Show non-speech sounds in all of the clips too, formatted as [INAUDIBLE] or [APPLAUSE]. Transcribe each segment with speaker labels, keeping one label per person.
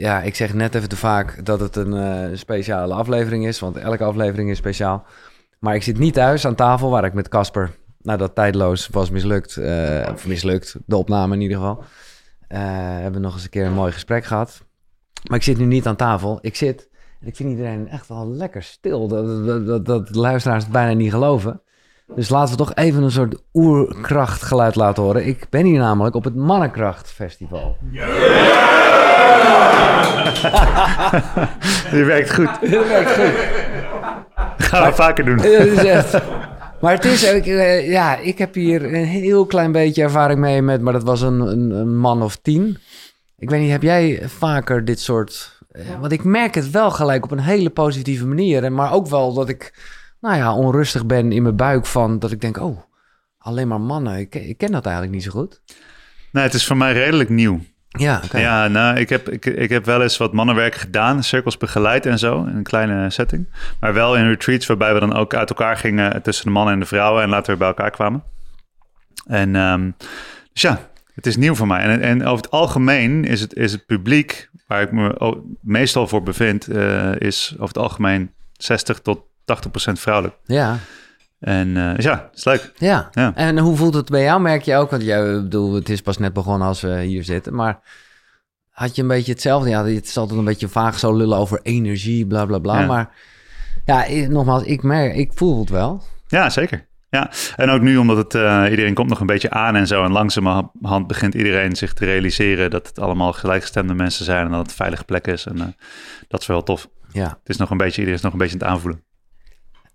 Speaker 1: ja, ik zeg net even te vaak dat het een eh, speciale aflevering is, want elke aflevering is speciaal. Maar ik zit niet thuis aan tafel waar ik met Casper, nadat tijdloos was mislukt, eh, of mislukt, de opname in ieder geval, eh, hebben we nog eens een keer een mooi gesprek gehad. Maar ik zit nu niet aan tafel. Ik zit, en ik vind iedereen echt wel lekker stil, dat, dat, dat, dat luisteraars het bijna niet geloven. Dus laten we toch even een soort oerkrachtgeluid laten horen. Ik ben hier namelijk op het Mannenkracht Festival. [LAUGHS]
Speaker 2: Die werkt goed.
Speaker 1: Dat werkt goed.
Speaker 2: Gaan we vaker doen.
Speaker 1: Dat is echt. Maar het is, ik, eh, ja, ik heb hier een heel klein beetje ervaring mee met, maar dat was een, een, een man of tien. Ik weet niet, heb jij vaker dit soort, eh, want ik merk het wel gelijk op een hele positieve manier. en Maar ook wel dat ik, nou ja, onrustig ben in mijn buik van, dat ik denk, oh, alleen maar mannen. Ik, ik ken dat eigenlijk niet zo goed.
Speaker 2: Nee, het is voor mij redelijk nieuw.
Speaker 1: Ja.
Speaker 2: Ja, nou, ik heb, ik, ik heb wel eens wat mannenwerk gedaan, cirkels begeleid en zo, in een kleine setting. Maar wel in retreats waarbij we dan ook uit elkaar gingen tussen de mannen en de vrouwen en later weer bij elkaar kwamen. En ehm, dus ja, het is nieuw voor mij. En, en over het algemeen is het, is het publiek waar ik me meestal voor bevind, eh, is over het algemeen 60 tot 80 procent vrouwelijk.
Speaker 1: Ja,
Speaker 2: En eh, dus ja, het is leuk.
Speaker 1: ja.
Speaker 2: Ja.
Speaker 1: En hoe voelt het bij jou? Merk je ook, want jij, bedoel, het is pas net begonnen als we hier zitten, maar had je een beetje hetzelfde? Ja, het is altijd een beetje vaag zo lullen over energie, bla bla bla.
Speaker 2: Ja.
Speaker 1: Maar ja, nogmaals, ik merk, ik voel het wel.
Speaker 2: Ja, zeker. Ja, en ook nu omdat het, eh, iedereen komt nog een beetje aan en zo. En langzamerhand begint iedereen zich te realiseren dat het allemaal gelijkgestemde mensen zijn. En dat het een veilige plek is. En eh, dat is wel tof.
Speaker 1: Ja.
Speaker 2: Het is nog een beetje, iedereen is nog een beetje aan het aanvoelen.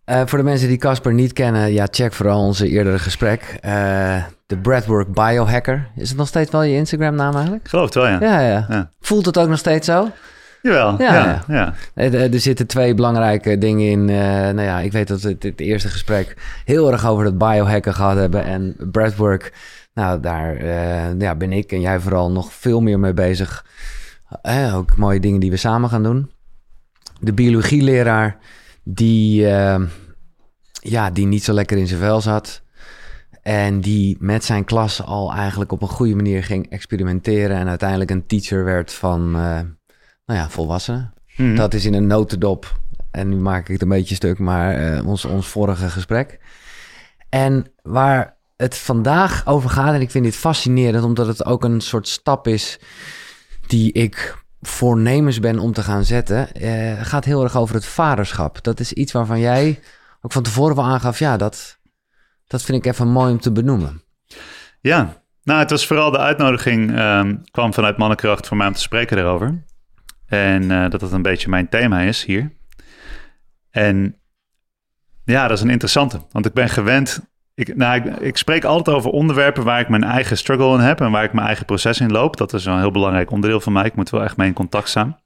Speaker 1: Eh, voor de mensen die Casper niet kennen, ja, check vooral onze eerdere gesprek. Eh, De Breathwork Biohacker. Is het nog steeds wel je Instagram naam eigenlijk?
Speaker 2: Geloof het wel, ja.
Speaker 1: Ja, ja.
Speaker 2: Ja.
Speaker 1: Voelt het ook nog steeds zo?
Speaker 2: Jawel,
Speaker 1: Ja,
Speaker 2: ja.
Speaker 1: Eh, Er er zitten twee belangrijke dingen in. Nou ja, ik weet dat we het, het eerste gesprek heel erg over het biohacken gehad hebben. En breathwork, nou daar ja, ben ik en jij vooral nog veel meer mee bezig. Ook mooie dingen die we samen gaan doen. De biologieleraar die, eh, ja, die niet zo lekker in zijn vel zat. En die met zijn klas al eigenlijk op een goede manier ging experimenteren. En uiteindelijk een teacher werd van, eh, nou ja, volwassenen.
Speaker 2: Mhm.
Speaker 1: Dat is in een notendop. En nu maak ik het een beetje stuk, maar eh, ons, ons vorige gesprek. En waar het vandaag over gaat, en ik vind dit fascinerend, omdat het ook een soort stap is die ik voornemens ben om te gaan zetten, eh, gaat heel erg over het vaderschap. Dat is iets waarvan jij ook van tevoren wel aangaf, ja, dat, dat vind ik even mooi om te benoemen.
Speaker 2: Ja, nou, het was vooral de uitnodiging ehm, kwam vanuit Mannenkracht voor mij om te spreken daarover. En eh, dat dat een beetje mijn thema is hier. En ja, dat is een interessante. Want ik ben gewend. Ik, nou, ik, spreek altijd over onderwerpen waar ik mijn eigen struggle in heb en waar ik mijn eigen proces in loop. Dat is een heel belangrijk onderdeel van mij. Ik moet wel echt mee in contact staan.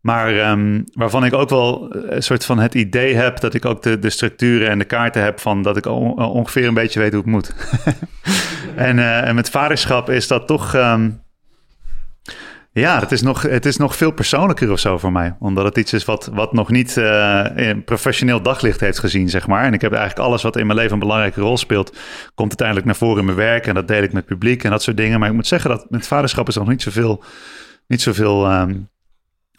Speaker 2: Maar ehm, waarvan ik ook wel een soort van het idee heb dat ik ook de, de structuren en de kaarten heb van dat ik on- ongeveer een beetje weet hoe het moet. [LAUGHS] en, eh, en met vaderschap is dat toch. ehm, ja, het is, nog, het is nog veel persoonlijker of zo voor mij. Omdat het iets is wat, wat nog niet eh, in professioneel daglicht heeft gezien, zeg maar. En ik heb eigenlijk alles wat in mijn leven een belangrijke rol speelt... komt uiteindelijk naar voren in mijn werk. En dat deel ik met publiek en dat soort dingen. Maar ik moet zeggen dat met vaderschap is nog niet zoveel, niet zoveel ehm,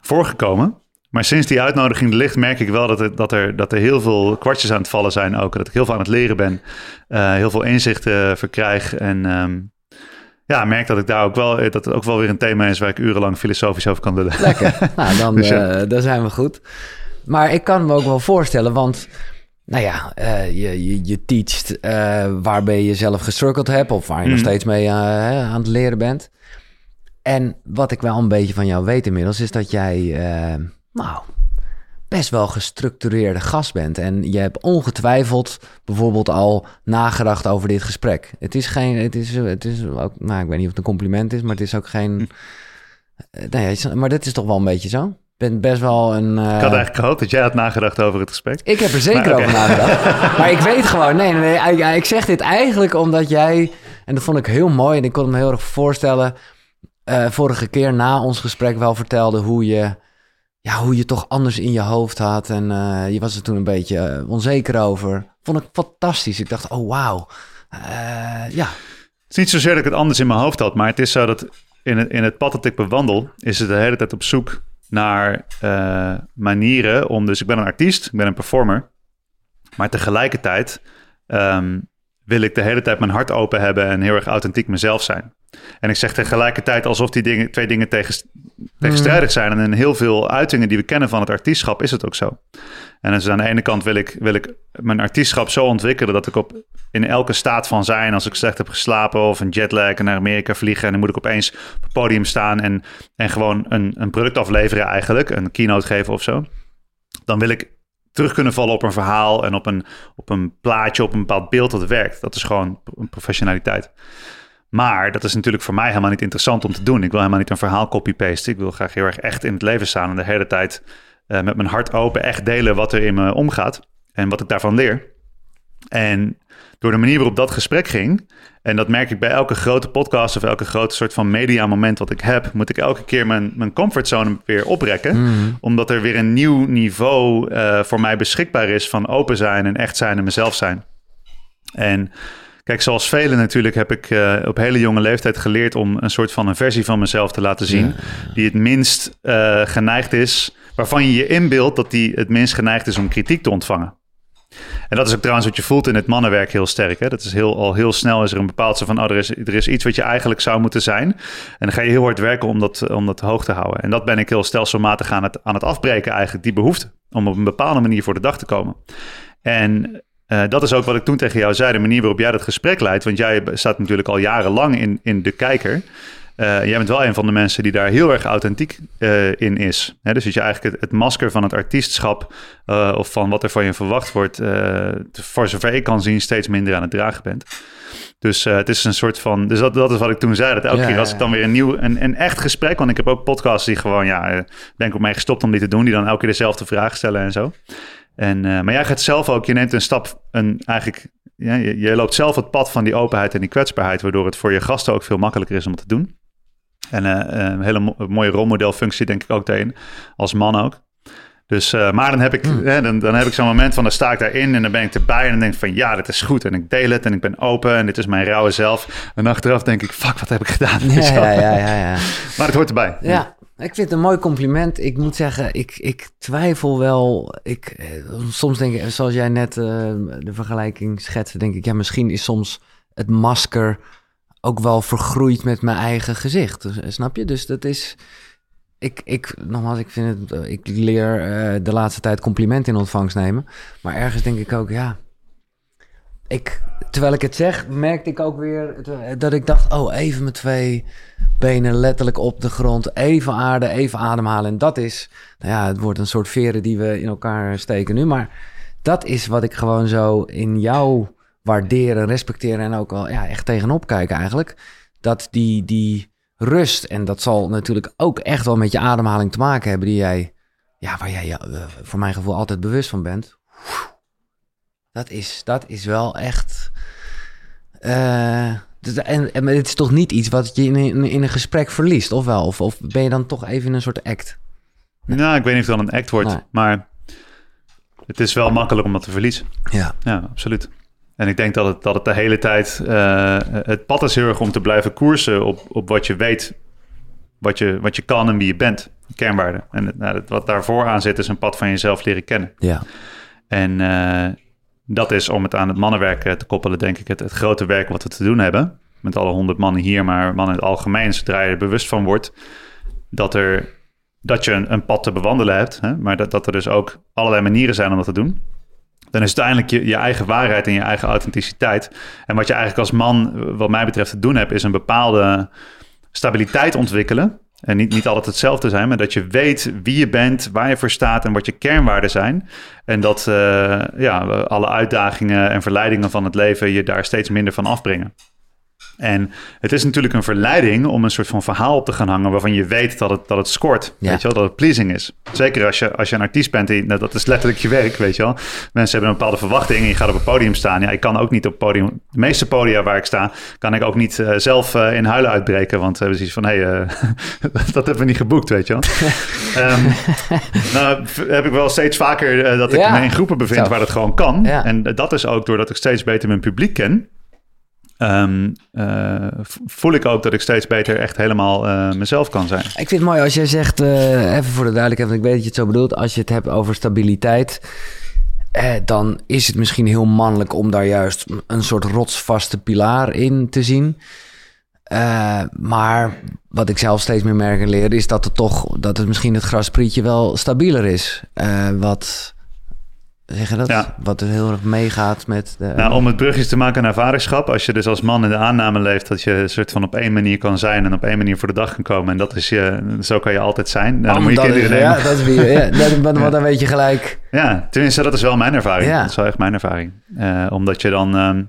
Speaker 2: voorgekomen. Maar sinds die uitnodiging er ligt, merk ik wel dat er, dat, er, dat er heel veel kwartjes aan het vallen zijn ook. Dat ik heel veel aan het leren ben. eh, heel veel inzichten verkrijg. En ehm, ja, merk dat ik daar ook wel, dat het ook wel weer een thema is waar ik urenlang filosofisch over kan lullen.
Speaker 1: Lekker. [LAUGHS] nou, dan,
Speaker 2: Dus ja.
Speaker 1: eh, dan zijn we goed. Maar ik kan me ook wel voorstellen, want nou ja, eh, je, je, je teacht eh, waarbij je zelf gestruggeld hebt of waar je nog
Speaker 2: Mhm.
Speaker 1: steeds mee eh, aan het leren bent. En wat ik wel een beetje van jou weet inmiddels, is dat jij, eh, nou, best wel gestructureerde gast bent. En je hebt ongetwijfeld bijvoorbeeld al nagedacht over dit gesprek. Het is geen, het is, het is ook, nou, ik weet niet of het een compliment is, maar het is ook geen. Eh, Nee, maar dat is toch wel een beetje zo. Ik ben best wel een. eh,
Speaker 2: Ik had eigenlijk gehoopt dat jij had nagedacht over het gesprek.
Speaker 1: ik heb er zeker
Speaker 2: Maar,
Speaker 1: over nagedacht. [LAUGHS] maar ik weet gewoon, nee, nee, nee. Ik, ik zeg dit eigenlijk omdat jij, en dat vond ik heel mooi en ik kon me heel erg voorstellen, eh, vorige keer na ons gesprek wel vertelde hoe je, ja, hoe je toch anders in je hoofd had. En eh, je was er toen een beetje eh, onzeker over. Vond ik fantastisch. Ik dacht, oh wauw. Eh, ja,
Speaker 2: Het is niet zozeer dat ik het anders in mijn hoofd had, maar het is zo dat in het, in het pad dat ik bewandel, is het de hele tijd op zoek naar manieren om. Dus ik ben een artiest, ik ben een performer. Maar tegelijkertijd um, wil ik de hele tijd mijn hart open hebben en heel erg authentiek mezelf zijn. En ik zeg tegelijkertijd alsof die dingen, twee dingen tegen, tegenstrijdig zijn. En in heel veel uitingen die we kennen van het artiestschap is het ook zo. En dus aan de ene kant wil ik, wil ik mijn artiestschap zo ontwikkelen dat ik op, in elke staat van zijn, als ik slecht heb geslapen of een jetlag en naar Amerika vliegen en dan moet ik opeens op het podium staan en, en gewoon een, een product afleveren eigenlijk, een keynote geven of zo. Dan wil ik terug kunnen vallen op een verhaal en op een, op een plaatje, op een bepaald beeld dat werkt. Dat is gewoon een professionaliteit. Maar dat is natuurlijk voor mij helemaal niet interessant om te doen. Ik wil helemaal niet een verhaal copy-pasten. Ik wil graag heel erg echt in het leven staan en de hele tijd uh, met mijn hart open echt delen wat er in me omgaat en wat ik daarvan leer. En door de manier waarop dat gesprek ging, en dat merk ik bij elke grote podcast of elke grote soort van media moment wat ik heb, moet ik elke keer mijn, mijn comfortzone weer oprekken. Mm. Omdat er weer een nieuw niveau uh, voor mij beschikbaar is van open zijn en echt zijn en mezelf zijn. En Kijk, zoals velen natuurlijk heb ik uh, op hele jonge leeftijd geleerd om een soort van een versie van mezelf te laten zien. Die het minst uh, geneigd is, waarvan je je inbeeldt dat die het minst geneigd is om kritiek te ontvangen. En dat is ook trouwens wat je voelt in het mannenwerk heel sterk. Hè? Dat is heel, al heel snel is er een bepaald van, oh, er is, er is iets wat je eigenlijk zou moeten zijn. En dan ga je heel hard werken om dat, om dat hoog te houden. En dat ben ik heel stelselmatig aan het, aan het afbreken eigenlijk, die behoefte. Om op een bepaalde manier voor de dag te komen. En uh, dat is ook wat ik toen tegen jou zei, de manier waarop jij dat gesprek leidt. Want jij staat natuurlijk al jarenlang in, in de kijker. Uh, jij bent wel een van de mensen die daar heel erg authentiek uh, in is. Hè, dus dat je eigenlijk het, het, masker van het artiestschap of van wat er van je verwacht wordt, voor zover ik kan zien, steeds minder aan het dragen bent. Dus het is een soort van. Dus dat, dat is wat ik toen zei. Dat elke keer als ik dan weer een nieuw, een, een echt gesprek. Want ik heb ook podcasts die gewoon, ja, ben ik op mij gestopt om die te doen. Die dan elke keer dezelfde vraag stellen en zo. En, uh, maar jij gaat zelf ook, je neemt een stap, een, eigenlijk, ja, je, je, loopt zelf het pad van die openheid en die kwetsbaarheid, waardoor het voor je gasten ook veel makkelijker is om te doen. En uh, een hele mo mooie rolmodelfunctie denk ik ook daarin, als man ook. Dus, uh, maar dan heb ik, hmm. hè, dan, dan heb ik zo'n moment van, dan sta ik daarin en dan ben ik erbij en dan denk ik van, ja, dit is goed. En ik deel het en ik ben open en dit is mijn rauwe zelf. En achteraf denk ik, fuck, wat heb ik gedaan? [LAUGHS]
Speaker 1: Ja, ja, ja, ja, ja.
Speaker 2: Maar het hoort erbij.
Speaker 1: Ja, ik vind het een mooi compliment. Ik moet zeggen, ik, ik twijfel wel. Ik, eh, soms denk ik, zoals jij net uh, de vergelijking schetste, denk ik, ja, misschien is soms het masker ook wel vergroeid met mijn eigen gezicht. Dus, eh, snap je? Dus dat is. Ik, ik, nogmaals, ik vind het. Ik leer de laatste tijd complimenten in ontvangst nemen. Maar ergens denk ik ook, ja. Ik, terwijl ik het zeg, merkte ik ook weer dat ik dacht: oh, even mijn twee benen letterlijk op de grond. Even aarde, even ademhalen. En dat is, nou ja, het wordt een soort veren die we in elkaar steken nu. Maar dat is wat ik gewoon zo in jou waarderen, respecteren en ook al ja, echt tegenop kijken eigenlijk. Dat die, die rust, en dat zal natuurlijk ook echt wel met je ademhaling te maken hebben, die jij, ja, waar jij uh, voor mijn gevoel altijd bewust van bent. Dat is, dat is wel echt. Uh, en, en het is toch niet iets wat je in, in, in, een gesprek verliest, of wel? Of, of ben je dan toch even in een soort act?
Speaker 2: Nou, ik weet niet of het dan een act wordt, maar het is wel makkelijk om dat te verliezen.
Speaker 1: Ja.
Speaker 2: Ja, absoluut. En ik denk dat het, dat het de hele tijd... Uh, het pad is heel erg om te blijven koersen op, op wat je weet, wat je, wat je kan en wie je bent. Kernwaarden. En nou, wat daarvoor aan zit is een pad van jezelf leren kennen.
Speaker 1: Ja.
Speaker 2: En uh, dat is om het aan het mannenwerk te koppelen, denk ik, het, het grote werk wat we te doen hebben. Met alle honderd mannen hier, maar mannen in het algemeen, zodra je er bewust van wordt dat, er, dat je een, een pad te bewandelen hebt, hè, maar dat, dat er dus ook allerlei manieren zijn om dat te doen. Dan is uiteindelijk je, je eigen waarheid en je eigen authenticiteit. En wat je eigenlijk als man, wat mij betreft, te doen hebt, is een bepaalde stabiliteit ontwikkelen en niet, niet altijd hetzelfde zijn, maar dat je weet wie je bent, waar je voor staat en wat je kernwaarden zijn. En dat uh, ja, alle uitdagingen en verleidingen van het leven je daar steeds minder van afbrengen. En het is natuurlijk een verleiding om een soort van verhaal op te gaan hangen waarvan je weet dat het, dat het scoort. Weet je wel, dat het pleasing is. Zeker als je, als je een artiest bent, die, nou, dat is letterlijk je werk, weet je wel. Mensen hebben een bepaalde verwachting en je gaat op een podium staan. Ja, ik kan ook niet op podium. De meeste podia waar ik sta, kan ik ook niet uh, zelf uh, in huilen uitbreken. Want we hebben zoiets van, hé, hey, uh, [LAUGHS] dat hebben we niet geboekt, weet je wel. um, [LAUGHS] nou, heb ik wel steeds vaker dat ik ja. me in groepen bevind Zo. waar dat gewoon kan. Ja. En dat is ook doordat ik steeds beter mijn publiek ken. Ehm, eh, voel ik ook dat ik steeds beter echt helemaal eh, mezelf kan zijn.
Speaker 1: Ik vind het mooi als jij zegt, eh, even voor de duidelijkheid, want ik weet dat je het zo bedoelt, als je het hebt over stabiliteit, dan is het misschien heel mannelijk om daar juist een soort rotsvaste pilaar in te zien. Maar wat ik zelf steeds meer merk en leer, is dat het toch, dat het misschien het grasprietje wel stabieler is. Wat, zeg je dat?
Speaker 2: Ja.
Speaker 1: Wat er heel erg meegaat met de...
Speaker 2: Nou, om het brugjes te maken naar vaderschap. Als je dus als man in de aanname leeft dat je een soort van op één manier kan zijn en op één manier voor de dag kan komen. En dat is je, zo kan je altijd zijn. Nou, dan moet je
Speaker 1: dat
Speaker 2: kinderen nemen.
Speaker 1: ja, dat [LAUGHS] is wie, ja, want dan weet je gelijk.
Speaker 2: Ja, tenminste, dat is wel mijn ervaring.
Speaker 1: Ja.
Speaker 2: Dat is wel echt mijn ervaring. Eh, omdat je dan. ehm,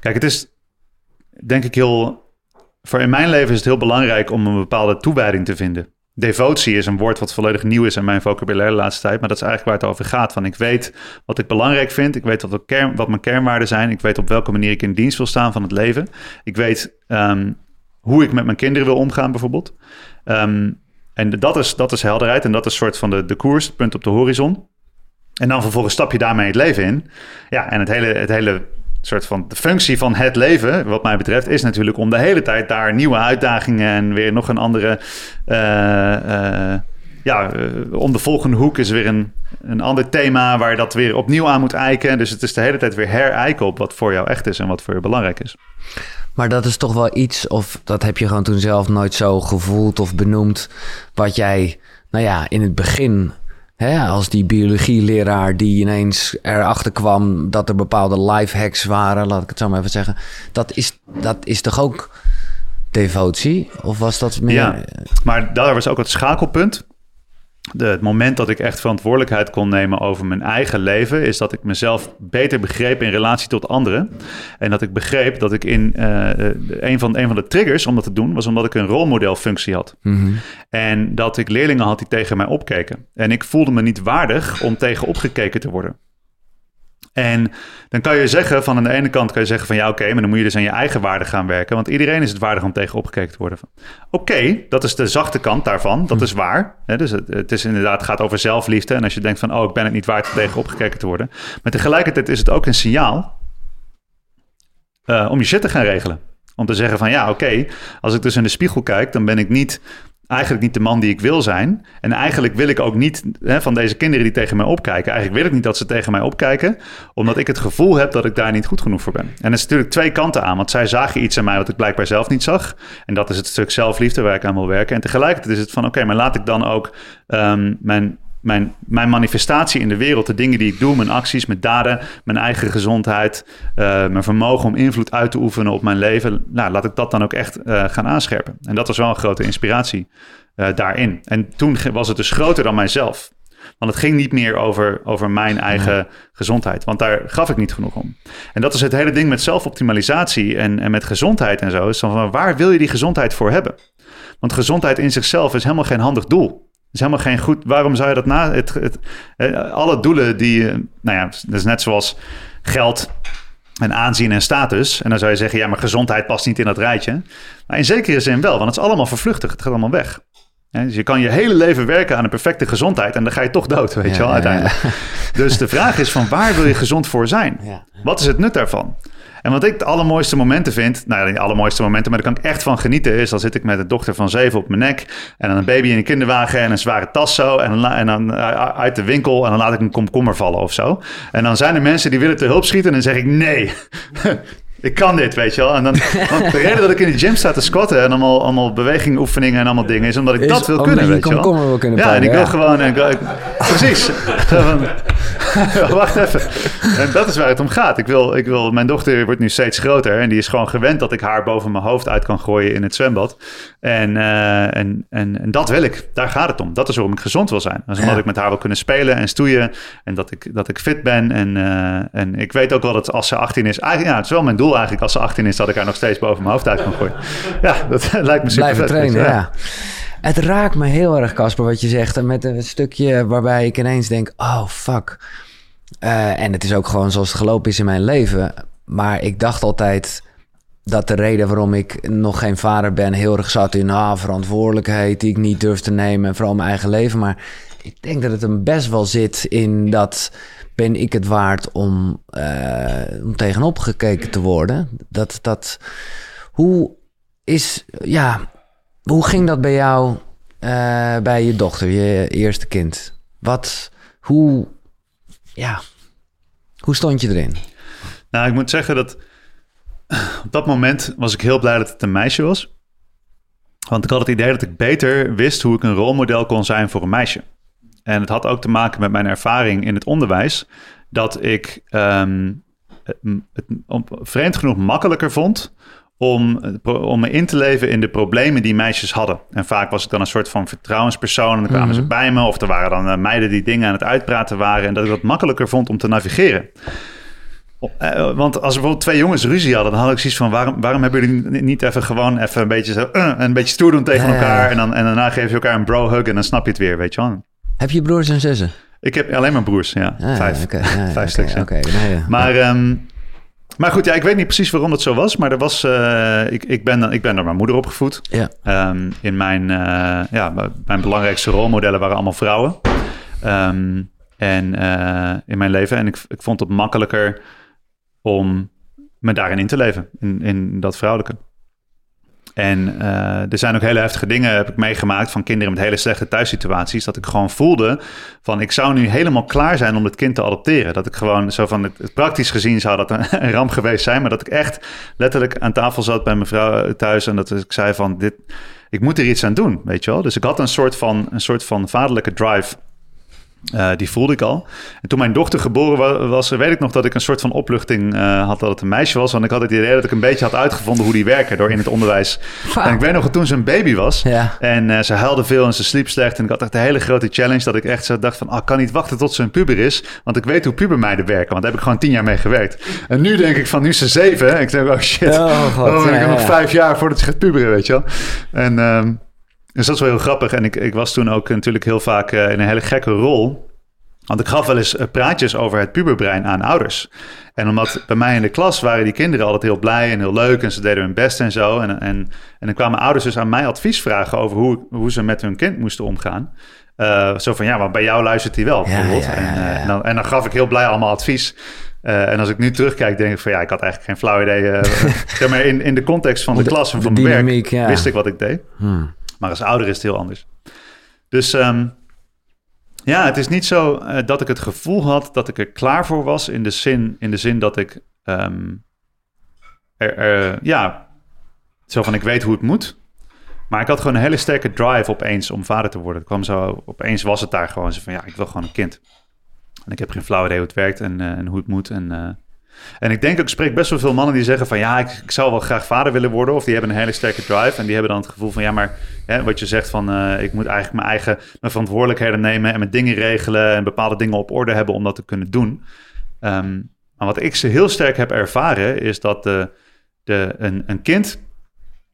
Speaker 2: Kijk, het is denk ik heel. Voor in mijn leven is het heel belangrijk om een bepaalde toewijding te vinden. Devotie is een woord wat volledig nieuw is in mijn vocabulaire de laatste tijd. Maar dat is eigenlijk waar het over gaat. Van ik weet wat ik belangrijk vind. Ik weet wat, wat mijn kernwaarden zijn. Ik weet op welke manier ik in dienst wil staan van het leven. Ik weet ehm, hoe ik met mijn kinderen wil omgaan, bijvoorbeeld. Ehm, en dat is, dat is helderheid. En dat is soort van de, de koers, het punt op de horizon. En dan vervolgens stap je daarmee het leven in. Ja, en het hele, het hele soort van de functie van het leven, wat mij betreft, is natuurlijk om de hele tijd daar nieuwe uitdagingen en weer nog een andere. eh, eh, ja, eh, om de volgende hoek is weer een, een ander thema waar je dat weer opnieuw aan moet eiken. Dus het is de hele tijd weer herijken op wat voor jou echt is en wat voor je belangrijk is.
Speaker 1: Maar dat is toch wel iets, of dat heb je gewoon toen zelf nooit zo gevoeld of benoemd, wat jij, nou ja, in het begin, hè, als die biologieleraar die ineens erachter kwam dat er bepaalde life hacks waren, laat ik het zo maar even zeggen, dat is, dat is toch ook devotie? Of was dat meer...
Speaker 2: Maar daar was ook het schakelpunt. De, het moment dat ik echt verantwoordelijkheid kon nemen over mijn eigen leven, is dat ik mezelf beter begreep in relatie tot anderen. En dat ik begreep dat ik in eh, de- een, van, een van de triggers om dat te doen, was omdat ik een rolmodelfunctie had.
Speaker 1: Mhm.
Speaker 2: En dat ik leerlingen had die tegen mij opkeken. En ik voelde me niet waardig om tegen opgekeken te worden. En dan kan je zeggen, van aan de ene kant kan je zeggen van ja, oké, maar dan moet je dus aan je eigen waarde gaan werken. Want iedereen is het waardig om tegen opgekeken te worden. Oké, dat is de zachte kant daarvan. Dat is waar. Hè, dus het, het is inderdaad het gaat over zelfliefde. En als je denkt van oh, ik ben het niet waard om tegen opgekeken te worden. Maar tegelijkertijd is het ook een signaal eh, om je shit te gaan regelen. Om te zeggen van ja, oké, als ik dus in de spiegel kijk, dan ben ik niet eigenlijk niet de man die ik wil zijn. En eigenlijk wil ik ook niet hè, van deze kinderen die tegen mij opkijken. Eigenlijk wil ik niet dat ze tegen mij opkijken, omdat ik het gevoel heb dat ik daar niet goed genoeg voor ben. En er is natuurlijk twee kanten aan, want zij zagen iets aan mij wat ik blijkbaar zelf niet zag. En dat is het stuk zelfliefde waar ik aan wil werken. En tegelijkertijd is het van oké, maar laat ik dan ook ehm, mijn mijn, mijn manifestatie in de wereld, de dingen die ik doe, mijn acties, mijn daden, mijn eigen gezondheid, eh, mijn vermogen om invloed uit te oefenen op mijn leven, nou, laat ik dat dan ook echt eh, gaan aanscherpen. En dat was wel een grote inspiratie eh, daarin. En toen was het dus groter dan mijzelf. Want het ging niet meer over, over mijn eigen gezondheid. Want daar gaf ik niet genoeg om. En dat is het hele ding met zelfoptimalisatie en, en met gezondheid en zo. Is dan van waar wil je die gezondheid voor hebben? Want gezondheid in zichzelf is helemaal geen handig doel is helemaal geen goed. Waarom zou je dat na? Het, het, eh, alle doelen die. eh, Nou ja, dat is net zoals geld en aanzien en status. En dan zou je zeggen, ja, maar gezondheid past niet in dat rijtje. Maar in zekere zin wel, want het is allemaal vervluchtig. Het gaat allemaal weg. Hè, dus je kan je hele leven werken aan een perfecte gezondheid en dan ga je toch dood, weet
Speaker 1: Ja,
Speaker 2: je wel,
Speaker 1: ja,
Speaker 2: uiteindelijk. Dus de vraag is van waar wil je gezond voor zijn?
Speaker 1: Ja.
Speaker 2: Wat is het nut daarvan? En wat ik de allermooiste momenten vind, nou ja, de allermooiste momenten, maar daar kan ik echt van genieten, is dan zit ik met een dochter van zeven op mijn nek en dan een baby in een kinderwagen en een zware tas zo en dan, en dan eh, uit de winkel en dan laat ik een komkommer vallen of zo. En dan zijn er mensen die willen te hulp schieten en dan zeg ik nee. [LAUGHS] Ik kan dit, weet je wel. En dan, de reden dat ik in de gym sta te squatten en allemaal, allemaal bewegingoefeningen en allemaal dingen, is omdat ik
Speaker 1: Is
Speaker 2: dat wil kunnen, weet je wel.
Speaker 1: wil kunnen
Speaker 2: ja, en ik wil
Speaker 1: ja.
Speaker 2: gewoon... En, ik- precies. [LAUGHS] Wacht even. En dat is waar het om gaat. Ik wil, ik wil, mijn dochter wordt nu steeds groter en die is gewoon gewend dat ik haar boven mijn hoofd uit kan gooien in het zwembad. En, eh, en, en, en dat wil ik. Daar gaat het om. Dat is waarom ik gezond wil zijn. Dat is omdat
Speaker 1: Ja.
Speaker 2: ik met haar wil kunnen spelen en stoeien en dat ik, dat ik fit ben. En, eh, en ik weet ook wel dat als ze 18 is, eigenlijk, ja, het is wel mijn doel eigenlijk als ze 18 is, dat ik haar nog steeds boven mijn hoofd uit kan gooien. Ja, dat [LAUGHS] lijkt me super
Speaker 1: Blijven trainen, ja. Het raakt me heel erg, Casper, wat je zegt. En met een stukje waarbij ik ineens denk, oh, fuck. Eh, en het is ook gewoon zoals het gelopen is in mijn leven. Maar ik dacht altijd dat de reden waarom ik nog geen vader ben... heel erg zat in ah, verantwoordelijkheid die ik niet durf te nemen... en vooral mijn eigen leven. Maar ik denk dat het hem best wel zit in dat ben ik het waard om, om tegenop gekeken te worden? Dat, dat, hoe is, ja, hoe ging dat bij jou, bij je dochter, je eerste kind? Wat, hoe, ja, hoe stond je erin?
Speaker 2: Nou, ik moet zeggen dat op dat moment was ik heel blij dat het een meisje was. Want ik had het idee dat ik beter wist hoe ik een rolmodel kon zijn voor een meisje. En het had ook te maken met mijn ervaring in het onderwijs. Dat ik um, het, vreemd genoeg makkelijker vond om, om me in te leven in de problemen die meisjes hadden. En vaak was ik dan een soort van vertrouwenspersoon. En dan kwamen ze mhm. bij me. Of er waren dan eh, meiden die dingen aan het uitpraten waren. En dat ik dat makkelijker vond om te navigeren. Uh, want als bijvoorbeeld twee jongens ruzie hadden, dan had ik zoiets van: waarom, waarom hebben jullie niet even gewoon even een beetje zo, uh, een beetje stoer doen tegen elkaar en, dan, en daarna geef je elkaar een bro hug en dan snap je het weer, weet je wel?
Speaker 1: Heb je broers en zussen?
Speaker 2: Ik heb alleen maar broers, ja, ah, vijf, okay, [LAUGHS] vijf okay, stuks.
Speaker 1: Oké, nee,
Speaker 2: maar um, maar goed, ja, ik weet niet precies waarom dat zo was. Maar er was, uh, ik, ik, ben, ik ben door mijn moeder opgevoed.
Speaker 1: Ja.
Speaker 2: Um, in mijn, uh, ja, mijn belangrijkste rolmodellen waren allemaal vrouwen. Um, en uh, in mijn leven. En ik, ik vond het makkelijker om me daarin in te leven. In, in dat vrouwelijke. En uh, er zijn ook hele heftige dingen heb ik meegemaakt van kinderen met hele slechte thuissituaties. Dat ik gewoon voelde van ik zou nu helemaal klaar zijn om het kind te adopteren. Dat ik gewoon zo van het, praktisch gezien zou dat [LAUGHS] een, ramp geweest zijn. Maar dat ik echt letterlijk aan tafel zat bij mijn vrouw thuis. En dat ik zei van dit, ik moet er iets aan doen, weet je wel. Dus ik had een soort van, een soort van vaderlijke drive uh, die voelde ik al. En toen mijn dochter geboren was, weet ik nog dat ik een soort van opluchting uh, had dat het een meisje was. Want ik had het idee dat ik een beetje had uitgevonden hoe die werken door in het onderwijs. En ik weet nog dat toen ze een baby was.
Speaker 1: Ja.
Speaker 2: En uh, ze huilde veel en ze sliep slecht. En ik had echt een hele grote challenge dat ik echt zo dacht van... Ah, ik kan niet wachten tot ze een puber is. Want ik weet hoe pubermeiden werken. Want daar heb ik gewoon tien jaar mee gewerkt. En nu denk ik van, nu is ze zeven. En ik denk, oh shit. Oh, God, oh, ik heb nog vijf jaar voordat ze gaat puberen, weet je wel. En... Um, dus dat is wel heel grappig. En ik, ik was toen ook natuurlijk heel vaak uh, in een hele gekke rol. Want ik gaf wel eens uh, praatjes over het puberbrein aan ouders. En omdat bij mij in de klas waren die kinderen altijd heel blij en heel leuk en ze deden hun best en zo. En, en, en dan kwamen ouders dus aan mij advies vragen over hoe, hoe ze met hun kind moesten omgaan. Uh, zo van ja, maar bij jou luistert hij wel bijvoorbeeld. Ja, ja, ja, en, dan, en, dan, gaf ik heel blij allemaal advies. Uh, en als ik nu terugkijk, denk ik van ja, ik had eigenlijk geen flauw idee. Uh, [LAUGHS] zeg maar in, in de context van de, de klas en van mijn werk wist ik wat ik deed. Hmm. Maar als ouder is het heel anders. Dus um, ja, het is niet zo uh, dat ik het gevoel had dat ik er klaar voor was. In de zin, in de zin dat ik er, ja, zo van ik weet hoe het moet. Maar ik had gewoon een hele sterke drive opeens om vader te worden. Het kwam zo, opeens was het daar gewoon zo van ja, ik wil gewoon een kind. En ik heb geen flauw idee hoe het werkt en, uh, en hoe het moet. En uh, en ik denk ik spreek best wel veel mannen die zeggen van ja, ik, ik, zou wel graag vader willen worden. Of die hebben een hele sterke drive. En die hebben dan het gevoel van ja, maar hè, wat je zegt van uh, ik moet eigenlijk mijn eigen mijn verantwoordelijkheden nemen en mijn dingen regelen en bepaalde dingen op orde hebben om dat te kunnen doen. Um, maar wat ik ze heel sterk heb ervaren, is dat de, een, een kind,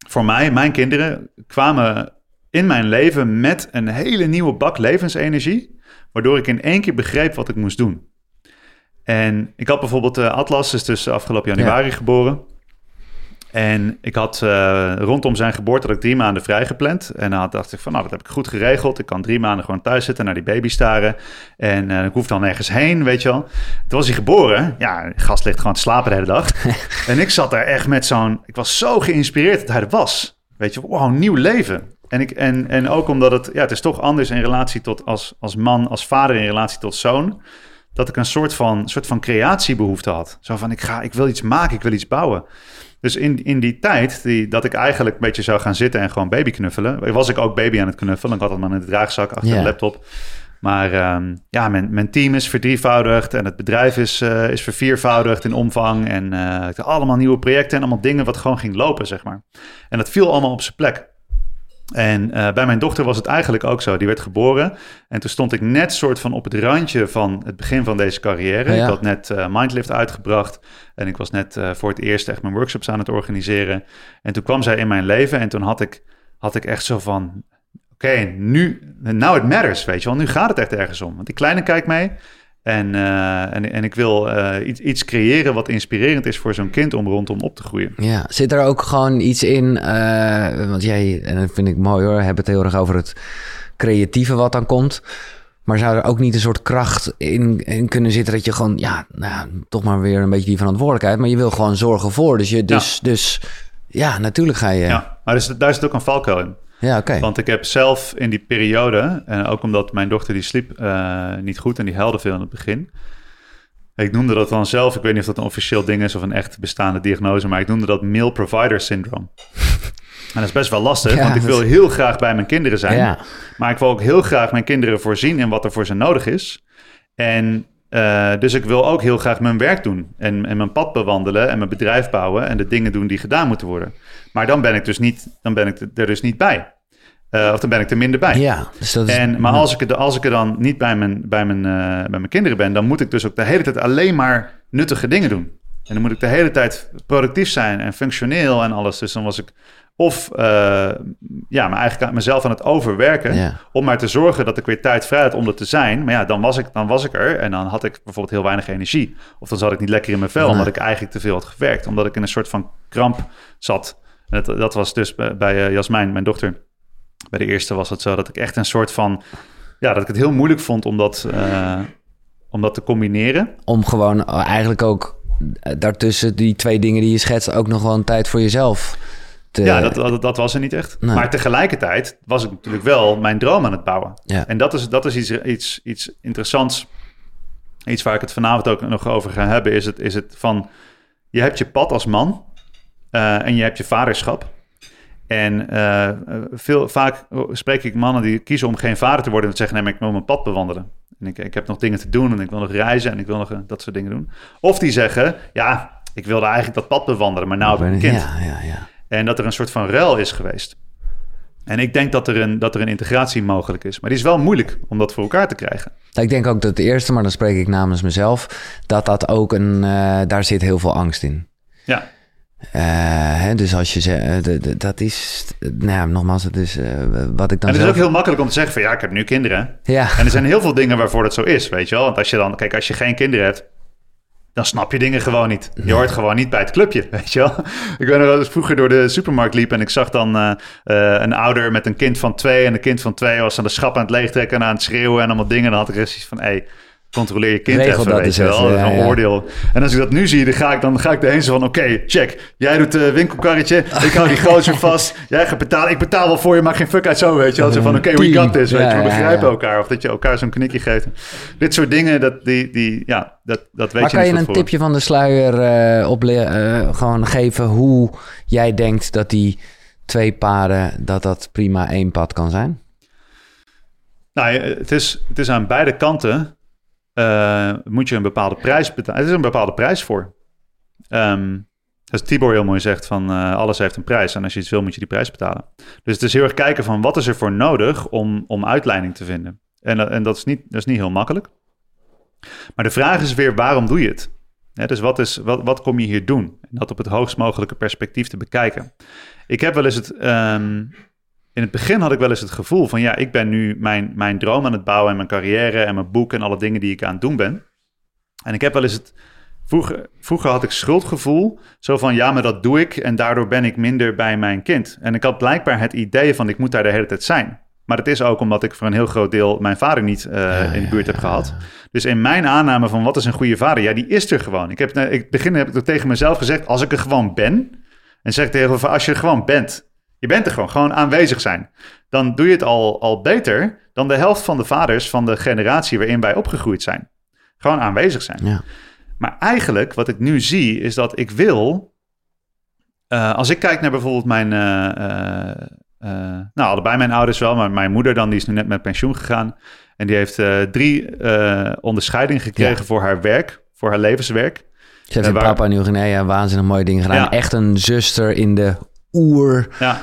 Speaker 2: voor mij, mijn kinderen, kwamen in mijn leven met een hele nieuwe bak levensenergie. Waardoor ik in één keer begreep wat ik moest doen. En ik had bijvoorbeeld uh, Atlas, is dus afgelopen januari geboren. En ik had uh, rondom zijn geboorte had ik drie maanden vrijgepland. En dan dacht ik van, nou, dat heb ik goed geregeld. Ik kan drie maanden gewoon thuis zitten, naar die baby staren. En uh, ik hoef dan nergens heen, weet je wel. Toen was hij geboren. Ja, de gast ligt gewoon te slapen de hele dag. [LAUGHS] en ik zat daar echt met zo'n... Ik was zo geïnspireerd dat hij er was. Weet je, wow, nieuw leven. En, ik, en, en ook omdat het... Ja, het is toch anders in relatie tot als, als man, als vader in relatie tot zoon dat ik een soort van, soort van creatiebehoefte had. Zo van, ik, ga, ik wil iets maken, ik wil iets bouwen. Dus in, in die tijd die, dat ik eigenlijk een beetje zou gaan zitten en gewoon baby knuffelen... was ik ook baby aan het knuffelen. Ik had het maar in de draagzak achter de laptop. Maar um, ja, mijn, mijn team is verdrievoudigd en het bedrijf is, uh, is verviervoudigd in omvang. En uh, ik had allemaal nieuwe projecten en allemaal dingen wat gewoon ging lopen, zeg maar. En dat viel allemaal op zijn plek. En uh, bij mijn dochter was het eigenlijk ook zo. Die werd geboren. En toen stond ik net soort van op het randje van het begin van deze carrière. Ik had net uh, Mindlift uitgebracht. En ik was net uh, voor het eerst echt mijn workshops aan het organiseren. En toen kwam zij in mijn leven. En toen had ik, had ik echt zo van... Oké, nu... Now it matters, weet je wel. Nu gaat het echt ergens om. Want die kleine kijkt mee. En, uh, en, en ik wil uh, iets, iets creëren wat inspirerend is voor zo'n kind om rondom op te groeien.
Speaker 1: Ja, zit er ook gewoon iets in? Uh, want jij, en dat vind ik mooi hoor, hebben het heel erg over het creatieve wat dan komt. Maar zou er ook niet een soort kracht in, in kunnen zitten dat je gewoon, ja, nou, toch maar weer een beetje die verantwoordelijkheid. Maar je wil gewoon zorgen voor. Dus, je, dus, ja. dus ja, natuurlijk ga je.
Speaker 2: Ja, maar dus, daar zit ook een valkuil in.
Speaker 1: Ja, oké.
Speaker 2: Want ik heb zelf in die periode, en ook omdat mijn dochter die sliep uh, niet goed en die huilde veel in het begin. Ik noemde dat dan zelf, ik weet niet of dat een officieel ding is of een echt bestaande diagnose, maar ik noemde dat meal provider syndrome. [LAUGHS] En dat is best wel lastig, ja, want ik wil heel graag bij mijn kinderen zijn.
Speaker 1: Ja.
Speaker 2: Maar ik wil ook heel graag mijn kinderen voorzien in wat er voor ze nodig is. En uh, dus ik wil ook heel graag mijn werk doen. En, en mijn pad bewandelen en mijn bedrijf bouwen en de dingen doen die gedaan moeten worden. Maar dan ben ik dus niet, dan ben ik er dus niet bij. Uh, of dan ben ik er minder bij.
Speaker 1: Ja, dus dat is,
Speaker 2: en, maar als ik, er, als ik er dan niet bij mijn, bij, mijn, uh, bij mijn kinderen ben, dan moet ik dus ook de hele tijd alleen maar nuttige dingen doen. En dan moet ik de hele tijd productief zijn en functioneel en alles. Dus dan was ik of uh, ja, maar eigenlijk mezelf aan het overwerken.
Speaker 1: Ja.
Speaker 2: Om maar te zorgen dat ik weer tijd vrij had om er te zijn. Maar ja, dan was, ik, dan was ik er en dan had ik bijvoorbeeld heel weinig energie. Of dan zat ik niet lekker in mijn vel, omdat ik eigenlijk te veel had gewerkt. Omdat ik in een soort van kramp zat. En dat, dat was dus bij, bij uh, Jasmijn, mijn dochter. Bij de eerste was het zo dat ik echt een soort van... Ja, dat ik het heel moeilijk vond om dat, uh, om dat te combineren.
Speaker 1: om gewoon eh, eigenlijk ook eh, daartussen die twee dingen die je schetst ook nog wel een tijd voor jezelf te...
Speaker 2: Ja, dat, dat, dat was er niet echt.
Speaker 1: Nee.
Speaker 2: Maar tegelijkertijd was ik natuurlijk wel mijn droom aan het bouwen.
Speaker 1: Ja.
Speaker 2: En dat is, dat is iets, iets, iets interessants. Iets waar ik het vanavond ook nog over ga hebben. Is het, is het van, je hebt je pad als man uh, en je hebt je vaderschap. En uh, veel, vaak spreek ik mannen die kiezen om geen vader te worden... en zeggen, nee, maar ik wil mijn pad bewandelen. En ik, ik heb nog dingen te doen en ik wil nog reizen... en ik wil nog uh, dat soort dingen doen. Of die zeggen, ja, ik wilde eigenlijk dat pad bewandelen... maar nou heb ik een kind.
Speaker 1: Ja, ja, ja.
Speaker 2: En dat er een soort van ruil is geweest. En ik denk dat er, een, dat er een integratie mogelijk is. Maar die is wel moeilijk om dat voor elkaar te krijgen.
Speaker 1: Ik denk ook dat het eerste, maar dan spreek ik namens mezelf... dat dat ook een... Uh, daar zit heel veel angst in.
Speaker 2: Ja.
Speaker 1: Uh, hè, dus als je zegt, uh, dat is, nou ja, nogmaals, het is uh, wat ik dan.
Speaker 2: En het
Speaker 1: zelf...
Speaker 2: is ook heel makkelijk om te zeggen van ja, ik heb nu kinderen.
Speaker 1: Ja.
Speaker 2: En er zijn heel veel dingen waarvoor dat zo is, weet je wel. Want als je dan, kijk, als je geen kinderen hebt, dan snap je dingen gewoon niet. Je hoort gewoon niet bij het clubje, [LAUGHS] weet je wel. Ik weet nog wel eens vroeger door de supermarkt liep en ik zag dan uh, uh, een ouder met een kind van twee. En een kind van twee was aan de schap aan het leegtrekken en aan het schreeuwen en allemaal dingen. Dan had ik zoiets van, hé, hey, controleer je kind
Speaker 1: Regel
Speaker 2: even,
Speaker 1: dat
Speaker 2: weet je wel. Een
Speaker 1: ja,
Speaker 2: oordeel. En als ik dat nu zie, dan ga ik, dan ga ik erheen zo van... oké, okay, check. Jij doet het winkelkarretje. Ik hou die gozer [LAUGHS] vast. Jij gaat betalen. Ik betaal wel voor je, maak geen fuck uit zo, weet je wel. Zo van, oké, okay, we got this, weet je. We begrijpen elkaar. Of dat je elkaar zo'n knikje geeft. Dit soort dingen, dat, die, die, ja, dat, dat weet
Speaker 1: maar
Speaker 2: je
Speaker 1: kan je een
Speaker 2: voor.
Speaker 1: tipje van de sluier uh, op, uh, gewoon geven... hoe jij denkt dat die twee paden... dat dat prima één pad kan zijn?
Speaker 2: Nou, het is, het is aan beide kanten uh, moet je een bepaalde prijs betalen. Er is een bepaalde prijs voor. Um, als Tibor heel mooi zegt van uh, alles heeft een prijs. En als je iets wil, moet je die prijs betalen. Dus het is heel erg kijken van wat is er voor nodig om, om uitleiding te vinden. En, en dat, is niet, dat is niet heel makkelijk. Maar de vraag is weer, waarom doe je het? Dus wat, is, wat, wat kom je hier doen? En dat op het hoogst mogelijke perspectief te bekijken. Ik heb wel eens het... Um, in het begin had ik wel eens het gevoel van ja, ik ben nu mijn, mijn droom aan het bouwen en mijn carrière en mijn boek en alle dingen die ik aan het doen ben. En ik heb wel eens het. Vroeger, vroeger had ik schuldgevoel. Zo van ja, maar dat doe ik en daardoor ben ik minder bij mijn kind. En ik had blijkbaar het idee van ik moet daar de hele tijd zijn. Maar het is ook omdat ik voor een heel groot deel mijn vader niet uh, ja, in de buurt heb ja, gehad. Dus in mijn aanname van wat is een goede vader, ja, die is er gewoon. Ik heb ik begin heb ik tegen mezelf gezegd, als ik er gewoon ben. En zeg ik tegen van als je er gewoon bent, je bent er gewoon, gewoon aanwezig zijn. Dan doe je het al, al beter dan de helft van de vaders van de generatie waarin wij opgegroeid zijn. Gewoon aanwezig zijn.
Speaker 1: Ja.
Speaker 2: Maar eigenlijk, wat ik nu zie, is dat ik wil. Uh, als ik kijk naar bijvoorbeeld mijn. Uh, uh, nou, allebei mijn ouders wel, maar mijn moeder dan, die is nu net met pensioen gegaan. En die heeft drie onderscheidingen gekregen ja. voor haar werk, voor haar levenswerk.
Speaker 1: Ze heeft in. Papua Nieuw-Guinea waanzinnig mooie dingen gedaan. Ja. Echt een zuster in de oer.
Speaker 2: Ja.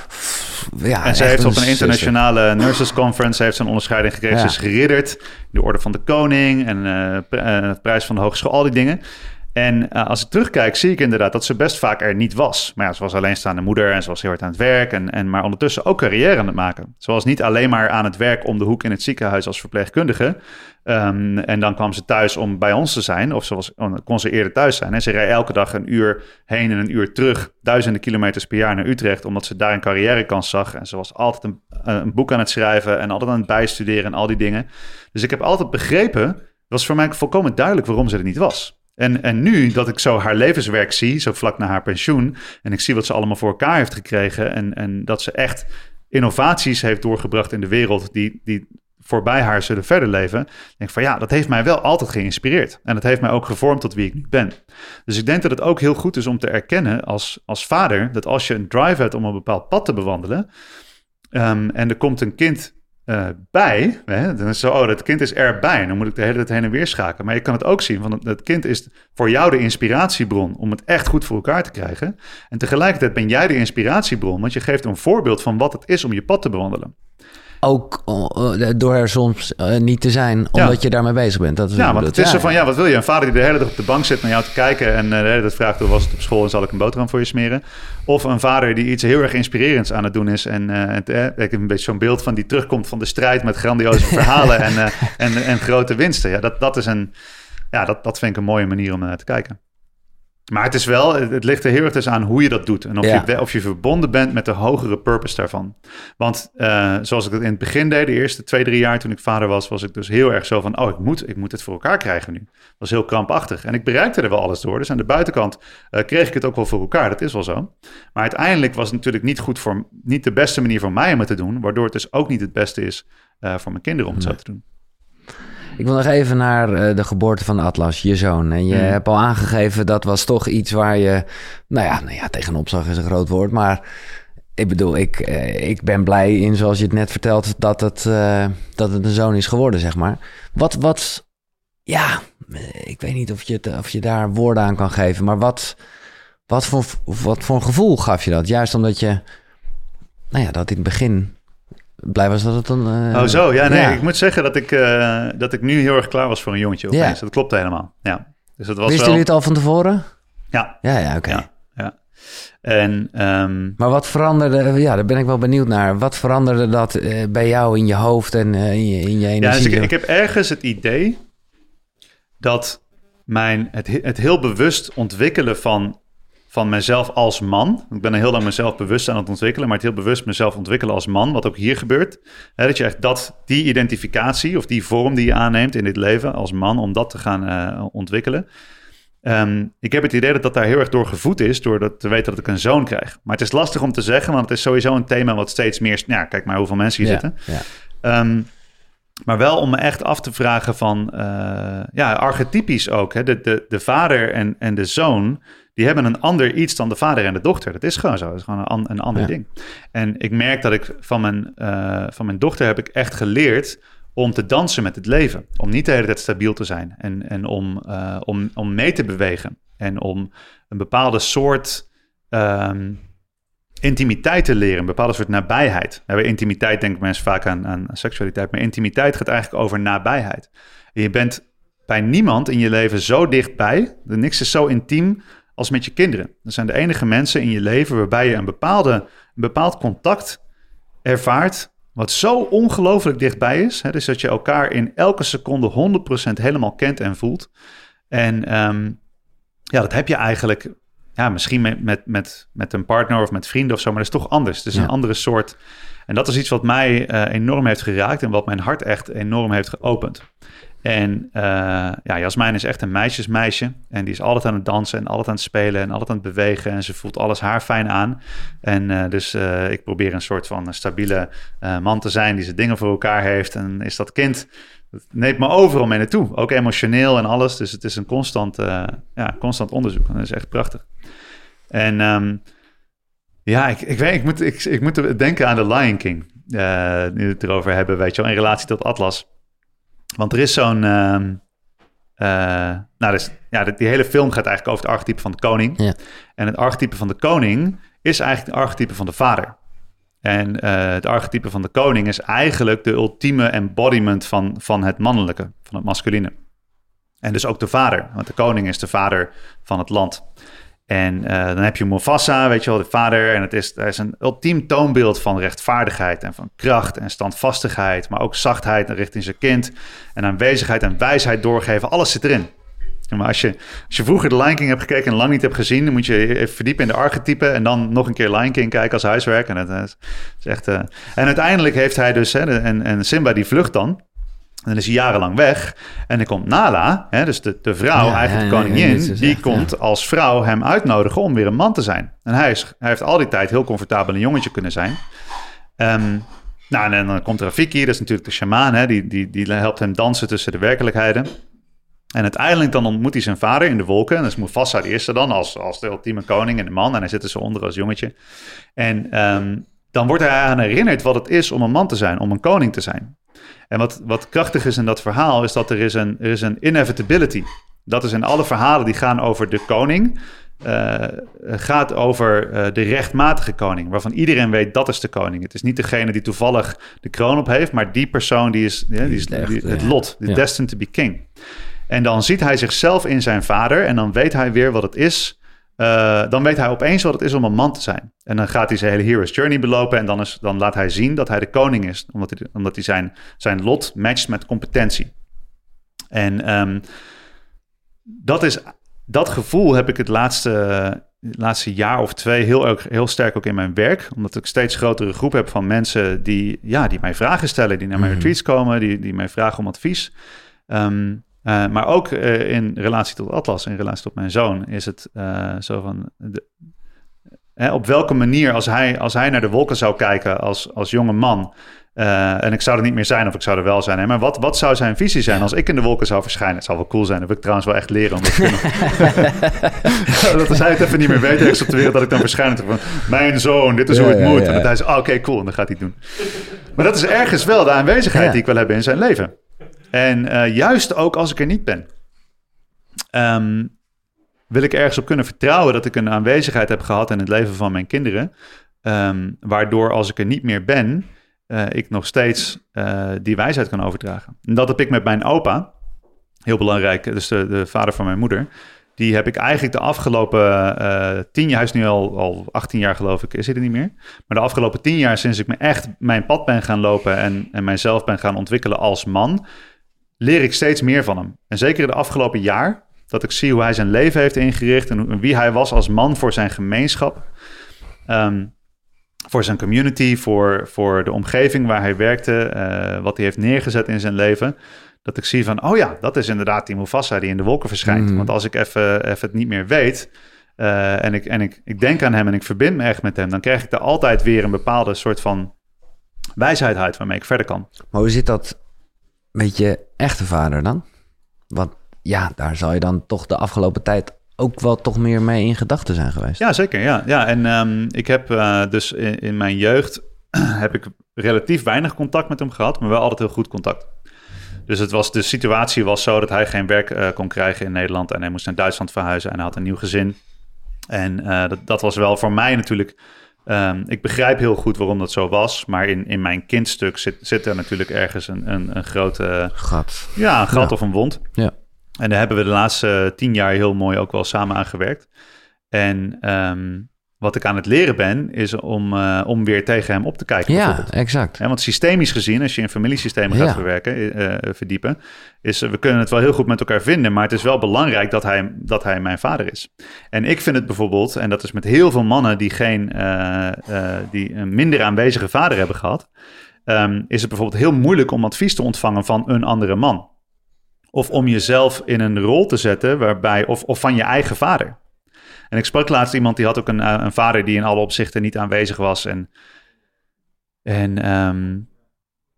Speaker 2: ja en ze heeft op een internationale zuster. nurses conference heeft ze een onderscheiding gekregen. Ja. Ze is geridderd, de orde van de koning en uh, de prijs van de hogeschool, al die dingen. En uh, als ik terugkijk, zie ik inderdaad dat ze best vaak er niet was. Maar ja, ze was alleenstaande moeder en ze was heel hard aan het werk. En, en, maar ondertussen ook carrière aan het maken. Ze was niet alleen maar aan het werk om de hoek in het ziekenhuis als verpleegkundige. Um, en dan kwam ze thuis om bij ons te zijn. Of ze was, kon ze eerder thuis zijn. En ze reed elke dag een uur heen en een uur terug. Duizenden kilometers per jaar naar Utrecht. Omdat ze daar een carrièrekans zag. En ze was altijd een, een boek aan het schrijven. En altijd aan het bijstuderen en al die dingen. Dus ik heb altijd begrepen. Het was voor mij volkomen duidelijk waarom ze er niet was. En, en nu dat ik zo haar levenswerk zie, zo vlak na haar pensioen, en ik zie wat ze allemaal voor elkaar heeft gekregen en, en dat ze echt innovaties heeft doorgebracht in de wereld die, die voorbij haar zullen verder leven, denk ik van ja, dat heeft mij wel altijd geïnspireerd. En dat heeft mij ook gevormd tot wie ik nu ben. Dus ik denk dat het ook heel goed is om te erkennen als, als vader, dat als je een drive hebt om een bepaald pad te bewandelen, um, en er komt een kind uh, bij. Hè? Dan is zo, oh, dat kind is erbij. Dan moet ik de hele tijd heen en weer schakelen. Maar je kan het ook zien, want het kind is voor jou de inspiratiebron om het echt goed voor elkaar te krijgen. En tegelijkertijd ben jij de inspiratiebron, want je geeft een voorbeeld van wat het is om je pad te bewandelen
Speaker 1: ook uh, door er soms uh, niet te zijn, omdat je daarmee bezig bent. Dat is
Speaker 2: ja, want het is zo van, ja, wat wil je? Een vader die de hele dag op de bank zit naar jou te kijken en de hele tijd vraagt, hoe was het op school en zal ik een boterham voor je smeren? Of een vader die iets heel erg inspirerends aan het doen is en het, ik heb een beetje zo'n beeld van die terugkomt van de strijd met grandioze verhalen [LAUGHS] en, en, en grote winsten. Ja, dat, dat is een, ja, dat, dat vind ik een mooie manier om naar te kijken. Maar het is wel, het ligt er heel erg dus aan hoe je dat doet. En of, je, of je verbonden bent met de hogere purpose daarvan. Want uh, zoals ik het in het begin deed, de eerste twee, drie jaar toen ik vader was, was ik dus heel erg zo van, oh, ik moet, ik moet het voor elkaar krijgen nu. Dat was heel krampachtig. En ik bereikte er wel alles door. Dus aan de buitenkant uh, kreeg ik het ook wel voor elkaar. Dat is wel zo. Maar uiteindelijk was het natuurlijk niet goed voor, niet de beste manier voor mij om het te doen. Waardoor het dus ook niet het beste is uh, voor mijn kinderen om het zo te doen.
Speaker 1: Ik wil nog even naar uh, de geboorte van Atlas, je zoon. En je mm. hebt al aangegeven dat was toch iets waar je, nou ja, nou ja, tegenop zag is een groot woord, maar ik bedoel, ik, uh, ik ben blij in, zoals je het net vertelt, dat het, uh, dat het een zoon is geworden, zeg maar. Wat, wat, ja, ik weet niet of je, het, of je daar woorden aan kan geven, maar wat, wat, voor, wat voor een gevoel gaf je dat? Juist omdat je, nou ja, dat in het begin blij was dat het dan...
Speaker 2: Uh, oh zo, ja, nee, ik moet zeggen dat ik, uh, dat ik nu heel erg klaar was voor een jongetje opeens. Ja. Dat klopt helemaal, ja.
Speaker 1: Dus dat was Wisten wel... jullie het al van tevoren?
Speaker 2: Ja.
Speaker 1: Ja, ja, oké.
Speaker 2: Ja, ja, En, um...
Speaker 1: Maar wat veranderde, ja, daar ben ik wel benieuwd naar. Wat veranderde dat uh, bij jou in je hoofd en in, je, in je energie?
Speaker 2: Ja, dus ik, ik heb ergens het idee dat mijn, het, het heel bewust ontwikkelen van van mezelf als man. Ik ben er heel lang mezelf bewust aan het ontwikkelen, maar het heel bewust mezelf ontwikkelen als man, wat ook hier gebeurt. dat je echt dat, die identificatie of die vorm die je aanneemt in dit leven als man, om dat te gaan uh, ontwikkelen. Um, ik heb het idee dat dat daar heel erg door gevoed is, door dat te weten dat ik een zoon krijg. Maar het is lastig om te zeggen, want het is sowieso een thema wat steeds meer... Ja, kijk maar hoeveel mensen hier ja, zitten. Ja. Um, maar wel om me echt af te vragen van, uh, ja, archetypisch ook. Hè? De, de, de vader en, en de zoon, die hebben een ander iets dan de vader en de dochter. Dat is gewoon zo. Dat is gewoon een, een ander ding. En ik merk dat ik van mijn, uh, van mijn dochter heb ik echt geleerd om te dansen met het leven. Om niet de hele tijd stabiel te zijn. En, en om, uh, om, om mee te bewegen. En om een bepaalde soort um, intimiteit te leren. Een bepaalde soort nabijheid. Bij intimiteit denken mensen vaak aan, aan seksualiteit. Maar intimiteit gaat eigenlijk over nabijheid. En je bent bij niemand in je leven zo dichtbij. Niks is zo intiem als met je kinderen. Dat zijn de enige mensen in je leven waarbij je een, bepaalde, een bepaald contact ervaart. Wat zo ongelooflijk dichtbij is. Hè? Dus dat je elkaar in elke seconde 100% helemaal kent en voelt. En um, ja, dat heb je eigenlijk ja, misschien met, met, met, met een partner of met vrienden of zo, maar dat is toch anders. Het is een andere soort. En dat is iets wat mij uh, enorm heeft geraakt en wat mijn hart echt enorm heeft geopend. En uh, ja, Jasmijn is echt een meisjesmeisje. En die is altijd aan het dansen en altijd aan het spelen en altijd aan het bewegen. En ze voelt alles haar fijn aan. En uh, dus uh, ik probeer een soort van stabiele man te zijn die zijn dingen voor elkaar heeft. En is dat kind, dat neemt me overal mee naartoe. Ook emotioneel en alles. Dus het is een constant, ja, constant onderzoek. En dat is echt prachtig. En um, ja, ik, ik weet, ik moet, ik, ik moet denken aan The Lion King. nu we het erover hebben, weet je wel, in relatie tot Atlas. Want er is zo'n. Uh, uh, nou, dus, ja, die hele film gaat eigenlijk over het archetype van de koning. Ja. En het archetype van de koning is eigenlijk het archetype van de vader. En uh, het archetype van de koning is eigenlijk de ultieme embodiment van, van het mannelijke, van het masculine. En dus ook de vader, want de koning is de vader van het land. En uh, dan heb je Mufasa, weet je wel, de vader. En het is, hij is een ultiem toonbeeld van rechtvaardigheid en van kracht en standvastigheid. Maar ook zachtheid richting zijn kind. En aanwezigheid en wijsheid doorgeven. Alles zit erin. Maar als je, als je vroeger de Lion King hebt gekeken en lang niet hebt gezien, dan moet je even verdiepen in de archetypen en dan nog een keer Lion King kijken als huiswerk. En, het, is echt, uh... en uiteindelijk heeft hij dus, hè, en, en Simba die vlucht dan. En dan is hij jarenlang weg. En dan komt Nala, hè, dus de, de vrouw, eigenlijk de koningin, die komt als vrouw hem uitnodigen om weer een man te zijn. En hij, is, hij heeft al die tijd heel comfortabel een jongetje kunnen zijn. Um, nou, en dan komt Rafiki, dat is natuurlijk de shamaan, hè, die, die, die helpt hem dansen tussen de werkelijkheden. En uiteindelijk dan ontmoet hij zijn vader in de wolken. En dat is Mufasa, is er dan als, als de ultieme koning en de man. En hij zit er zo onder als jongetje. En um, dan wordt hij aan herinnerd wat het is om een man te zijn, om een koning te zijn. En wat, wat krachtig is in dat verhaal, is dat er is een, er is een inevitability. Dat is in alle verhalen die gaan over de koning, uh, gaat over uh, de rechtmatige koning, waarvan iedereen weet dat is de koning. Het is niet degene die toevallig de kroon op heeft, maar die persoon die is, ja, die is die, het lot, de ja. destined to be king. En dan ziet hij zichzelf in zijn vader en dan weet hij weer wat het is uh, dan weet hij opeens wat het is om een man te zijn. En dan gaat hij zijn hele hero's journey belopen. En dan, is, dan laat hij zien dat hij de koning is. Omdat hij, omdat hij zijn, zijn lot matcht met competentie. En um, dat, is, dat gevoel heb ik het laatste, laatste jaar of twee heel, heel sterk ook in mijn werk. Omdat ik steeds grotere groep heb van mensen die, ja, die mij vragen stellen. Die naar mijn mm retreats komen. Die, die mij vragen om advies. Um, uh, maar ook uh, in relatie tot Atlas, in relatie tot mijn zoon, is het uh, zo van. De, hè, op welke manier, als hij, als hij naar de wolken zou kijken als, als jonge man. en ik zou er niet meer zijn of ik zou er wel zijn. Hè, maar wat, wat zou zijn visie zijn als ik in de wolken zou verschijnen? Het zou wel cool zijn. Dat wil ik trouwens wel echt leren. Omdat [LAUGHS] [LAUGHS] dat als hij het even niet meer weet ergens op de wereld, dat ik dan verschijn. Van, mijn zoon, dit is ja, hoe het ja, moet. Ja, en dat hij zegt, oh, oké, okay, cool. En dan gaat hij het doen. Maar dat is ergens wel de aanwezigheid die ik wil hebben in zijn leven. En uh, juist ook als ik er niet ben, um, wil ik ergens op kunnen vertrouwen dat ik een aanwezigheid heb gehad in het leven van mijn kinderen. Um, waardoor als ik er niet meer ben, uh, ik nog steeds uh, die wijsheid kan overdragen. En dat heb ik met mijn opa, heel belangrijk, dus de, de vader van mijn moeder. Die heb ik eigenlijk de afgelopen tien jaar, hij is nu al, al 18 jaar geloof ik, is hij er niet meer. Maar de afgelopen tien jaar sinds ik me echt mijn pad ben gaan lopen en, en mijzelf ben gaan ontwikkelen als man, leer ik steeds meer van hem. En zeker in de afgelopen jaar, dat ik zie hoe hij zijn leven heeft ingericht en wie hij was als man voor zijn gemeenschap. Um, voor zijn community, voor, voor de omgeving waar hij werkte, uh, wat hij heeft neergezet in zijn leven. Dat ik zie van, oh ja, dat is inderdaad die Mufasa die in de wolken verschijnt. Mm. Want als ik even, even het niet meer weet uh, en, ik, en ik, ik denk aan hem en ik verbind me echt met hem, dan krijg ik er altijd weer een bepaalde soort van wijsheid uit waarmee ik verder kan.
Speaker 1: Maar hoe zit dat met je echte vader dan? Want ja, daar zal je dan toch de afgelopen tijd ook wel toch meer mee in gedachten zijn geweest.
Speaker 2: Ja, zeker. Ja, ja en um, ik heb uh, dus in, mijn jeugd [CLEARS THROAT] heb ik relatief weinig contact met hem gehad, maar wel altijd heel goed contact. Dus het was, de situatie was zo dat hij geen werk uh, kon krijgen in Nederland en hij moest naar Duitsland verhuizen en hij had een nieuw gezin. En uh, dat, dat was wel voor mij natuurlijk Um, ik begrijp heel goed waarom dat zo was, maar in, in mijn kindstuk zit, zit er natuurlijk ergens een, een, een grote...
Speaker 1: Gat.
Speaker 2: Ja, een gat ja. of een wond.
Speaker 1: Ja.
Speaker 2: En daar hebben we de laatste tien jaar heel mooi ook wel samen aan gewerkt. En um, wat ik aan het leren ben, is om, uh, om weer tegen hem op te kijken.
Speaker 1: Ja, exact.
Speaker 2: Want systemisch gezien, als je in familiesystemen gaat ja. verwerken, uh, verdiepen, is we kunnen het wel heel goed met elkaar vinden, maar het is wel belangrijk dat hij, dat hij mijn vader is. En ik vind het bijvoorbeeld, en dat is met heel veel mannen die, geen, die een minder aanwezige vader hebben gehad, um, is het bijvoorbeeld heel moeilijk om advies te ontvangen van een andere man. Of om jezelf in een rol te zetten waarbij, of, of van je eigen vader. En ik sprak laatst iemand die had ook een, eh, een vader die in alle opzichten niet aanwezig was. En, en um,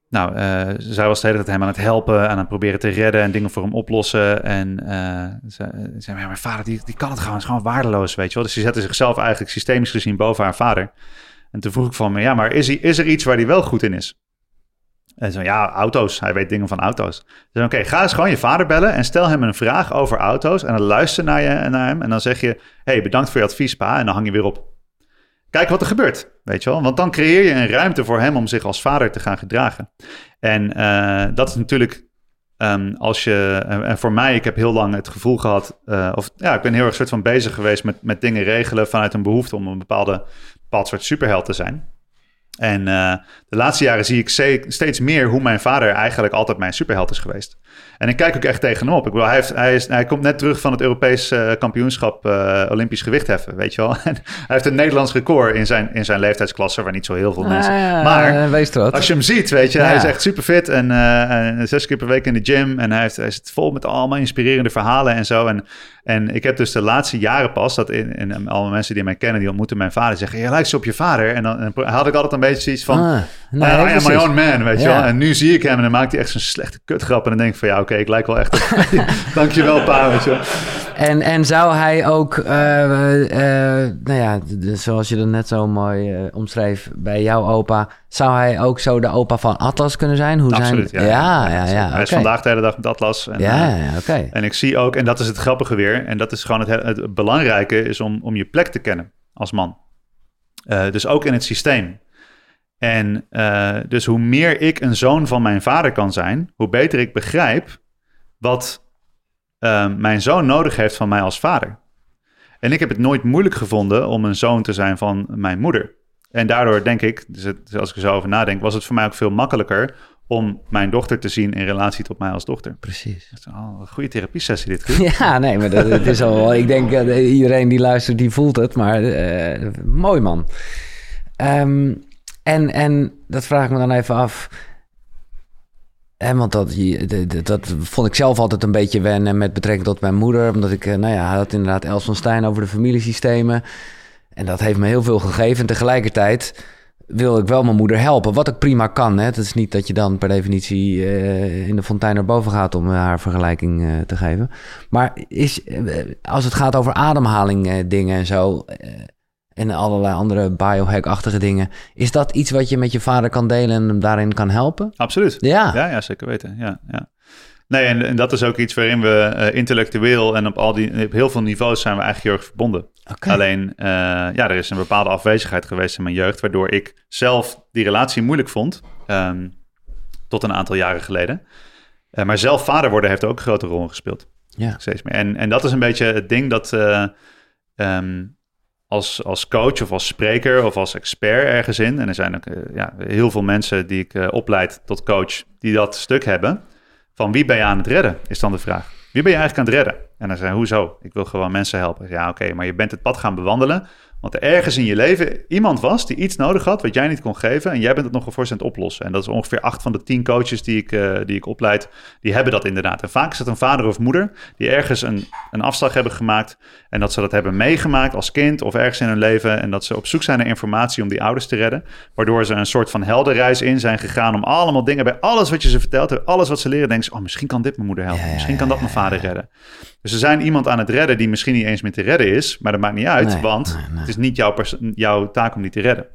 Speaker 2: nou, uh, zij was de hele tijd hem aan het helpen, aan het proberen te redden en dingen voor hem oplossen. En uh, ze zei, ja, mijn vader die, die kan het gewoon, is gewoon waardeloos, weet je wel. Dus die zette zichzelf eigenlijk systemisch gezien boven haar vader. En toen vroeg ik van me, ja, maar is, hij, is er iets waar hij wel goed in is? En zo, ja, auto's. Hij weet dingen van auto's. Dus oké, ga eens gewoon je vader bellen en stel hem een vraag over auto's. En dan luister naar, je, naar hem en dan zeg je... hey, bedankt voor je advies, pa. En dan hang je weer op. Kijk wat er gebeurt, weet je wel. Want dan creëer je een ruimte voor hem om zich als vader te gaan gedragen. En uh, dat is natuurlijk ehm, als je, en, en voor mij, ik heb heel lang het gevoel gehad, eh, of ja, ik ben heel erg soort van bezig geweest met, met dingen regelen vanuit een behoefte om een bepaalde, bepaald soort superheld te zijn. En eh, de laatste jaren zie ik steeds meer hoe mijn vader eigenlijk altijd mijn superheld is geweest. En ik kijk ook echt tegen hem op. Ik bedoel, hij, heeft, hij, is, hij komt net terug van het Europees eh, kampioenschap eh, Olympisch gewichtheffen, weet je wel. [LAUGHS] En hij heeft een Nederlands record in zijn, in zijn leeftijdsklasse, waar niet zo heel veel mensen...
Speaker 1: Ah,
Speaker 2: maar
Speaker 1: wees trots.
Speaker 2: als je hem ziet, weet je,
Speaker 1: Ja.
Speaker 2: hij is echt super fit en eh, en zes keer per week in de gym. En hij, heeft, hij zit vol met allemaal inspirerende verhalen en zo. En, en ik heb dus de laatste jaren pas, dat in, in alle mensen die mij kennen, die ontmoeten mijn vader, zeggen, je lijkt zo op je vader. En dan en had ik altijd een beetje zoiets van,
Speaker 1: Ah, nee,
Speaker 2: I am my own man, weet je
Speaker 1: Ja.
Speaker 2: wel. En nu zie ik hem en dan maakt hij echt zo'n slechte kutgrap. En dan denk ik van, ja, oké, ik lijk wel echt op... [LAUGHS] Dankjewel, pa, weet je wel.
Speaker 1: En, en zou hij ook, eh, eh, nou ja, zoals je dat net zo mooi eh, omschreef bij jouw opa, zou hij ook zo de opa van Atlas kunnen zijn? Hoe
Speaker 2: Absoluut,
Speaker 1: zijn...
Speaker 2: ja.
Speaker 1: ja, ja, ja.
Speaker 2: Hij is
Speaker 1: oké.
Speaker 2: vandaag de hele dag met Atlas. En,
Speaker 1: Ja, ja, oké.
Speaker 2: En ik zie ook, en dat is het grappige weer, en dat is gewoon het, he- het belangrijke, is om, om je plek te kennen als man. Dus ook in het systeem. En eh, dus hoe meer ik een zoon van mijn vader kan zijn, hoe beter ik begrijp wat eh, mijn zoon nodig heeft van mij als vader. En ik heb het nooit moeilijk gevonden om een zoon te zijn van mijn moeder. En daardoor denk ik, dus het- als ik er zo over nadenk, was het voor mij ook veel makkelijker om mijn dochter te zien in relatie tot mij als dochter.
Speaker 1: Precies.
Speaker 2: Dat is al een goede therapiesessie dit. Koen. [LAUGHS]
Speaker 1: Ja, nee, maar dat, is al wel... Ik denk iedereen die luistert, die voelt het. Maar uh, mooi, man. Um, en, en dat vraag ik me dan even af... En want dat, dat, vond ik zelf altijd een beetje wennen met betrekking tot mijn moeder. Omdat ik, nou ja, had inderdaad Els van Stijn over de familiesystemen. En dat heeft me heel veel gegeven. En tegelijkertijd wil ik wel mijn moeder helpen. Wat ik prima kan. Hè. Het is niet dat je dan per definitie uh, in de fontein naar boven gaat om haar vergelijking te geven. Maar is, als het gaat over ademhaling dingen en zo. En allerlei andere biohack-achtige dingen. Is dat iets wat je met je vader kan delen en hem daarin kan helpen?
Speaker 2: Absoluut.
Speaker 1: Ja,
Speaker 2: ja, ja zeker weten. Ja, ja. Nee, en, en, dat is ook iets waarin we uh, intellectueel en op, al die, op heel veel niveaus zijn we eigenlijk heel erg verbonden.
Speaker 1: Okay.
Speaker 2: Alleen, uh, ja, er is een bepaalde afwezigheid geweest in mijn jeugd, waardoor ik zelf die relatie moeilijk vond, um, tot een aantal jaren geleden. Uh, maar zelf vader worden heeft ook een grote rol gespeeld.
Speaker 1: Ja.
Speaker 2: Steeds meer. En, en dat is een beetje het ding dat um, als, als coach of als spreker of als expert ergens in, en er zijn ook ja, heel veel mensen die ik opleid tot coach, die dat stuk hebben. Van wie ben je aan het redden, is dan de vraag. Wie ben je eigenlijk aan het redden? En dan zei hoezo? Ik wil gewoon mensen helpen. Ja, oké, maar je bent het pad gaan bewandelen. Want er ergens in je leven iemand was die iets nodig had wat jij niet kon geven. En jij bent het nog voor aan het oplossen. En dat is ongeveer acht van de tien coaches die ik, uh, die ik opleid. Die hebben dat inderdaad. En vaak is het een vader of moeder die ergens een, een afslag hebben gemaakt. En dat ze dat hebben meegemaakt als kind of ergens in hun leven. En dat ze op zoek zijn naar informatie om die ouders te redden. Waardoor ze een soort van heldenreis in zijn gegaan om allemaal dingen bij alles wat je ze vertelt. hebt, Alles wat ze leren, denken ze, oh misschien kan dit mijn moeder helpen. Misschien kan dat mijn vader redden. Dus er zijn iemand aan het redden die misschien niet eens meer te redden is. Maar dat maakt niet uit,
Speaker 1: Nee,
Speaker 2: want
Speaker 1: nee, nee.
Speaker 2: Het is niet jouw, jouw taak om die te redden.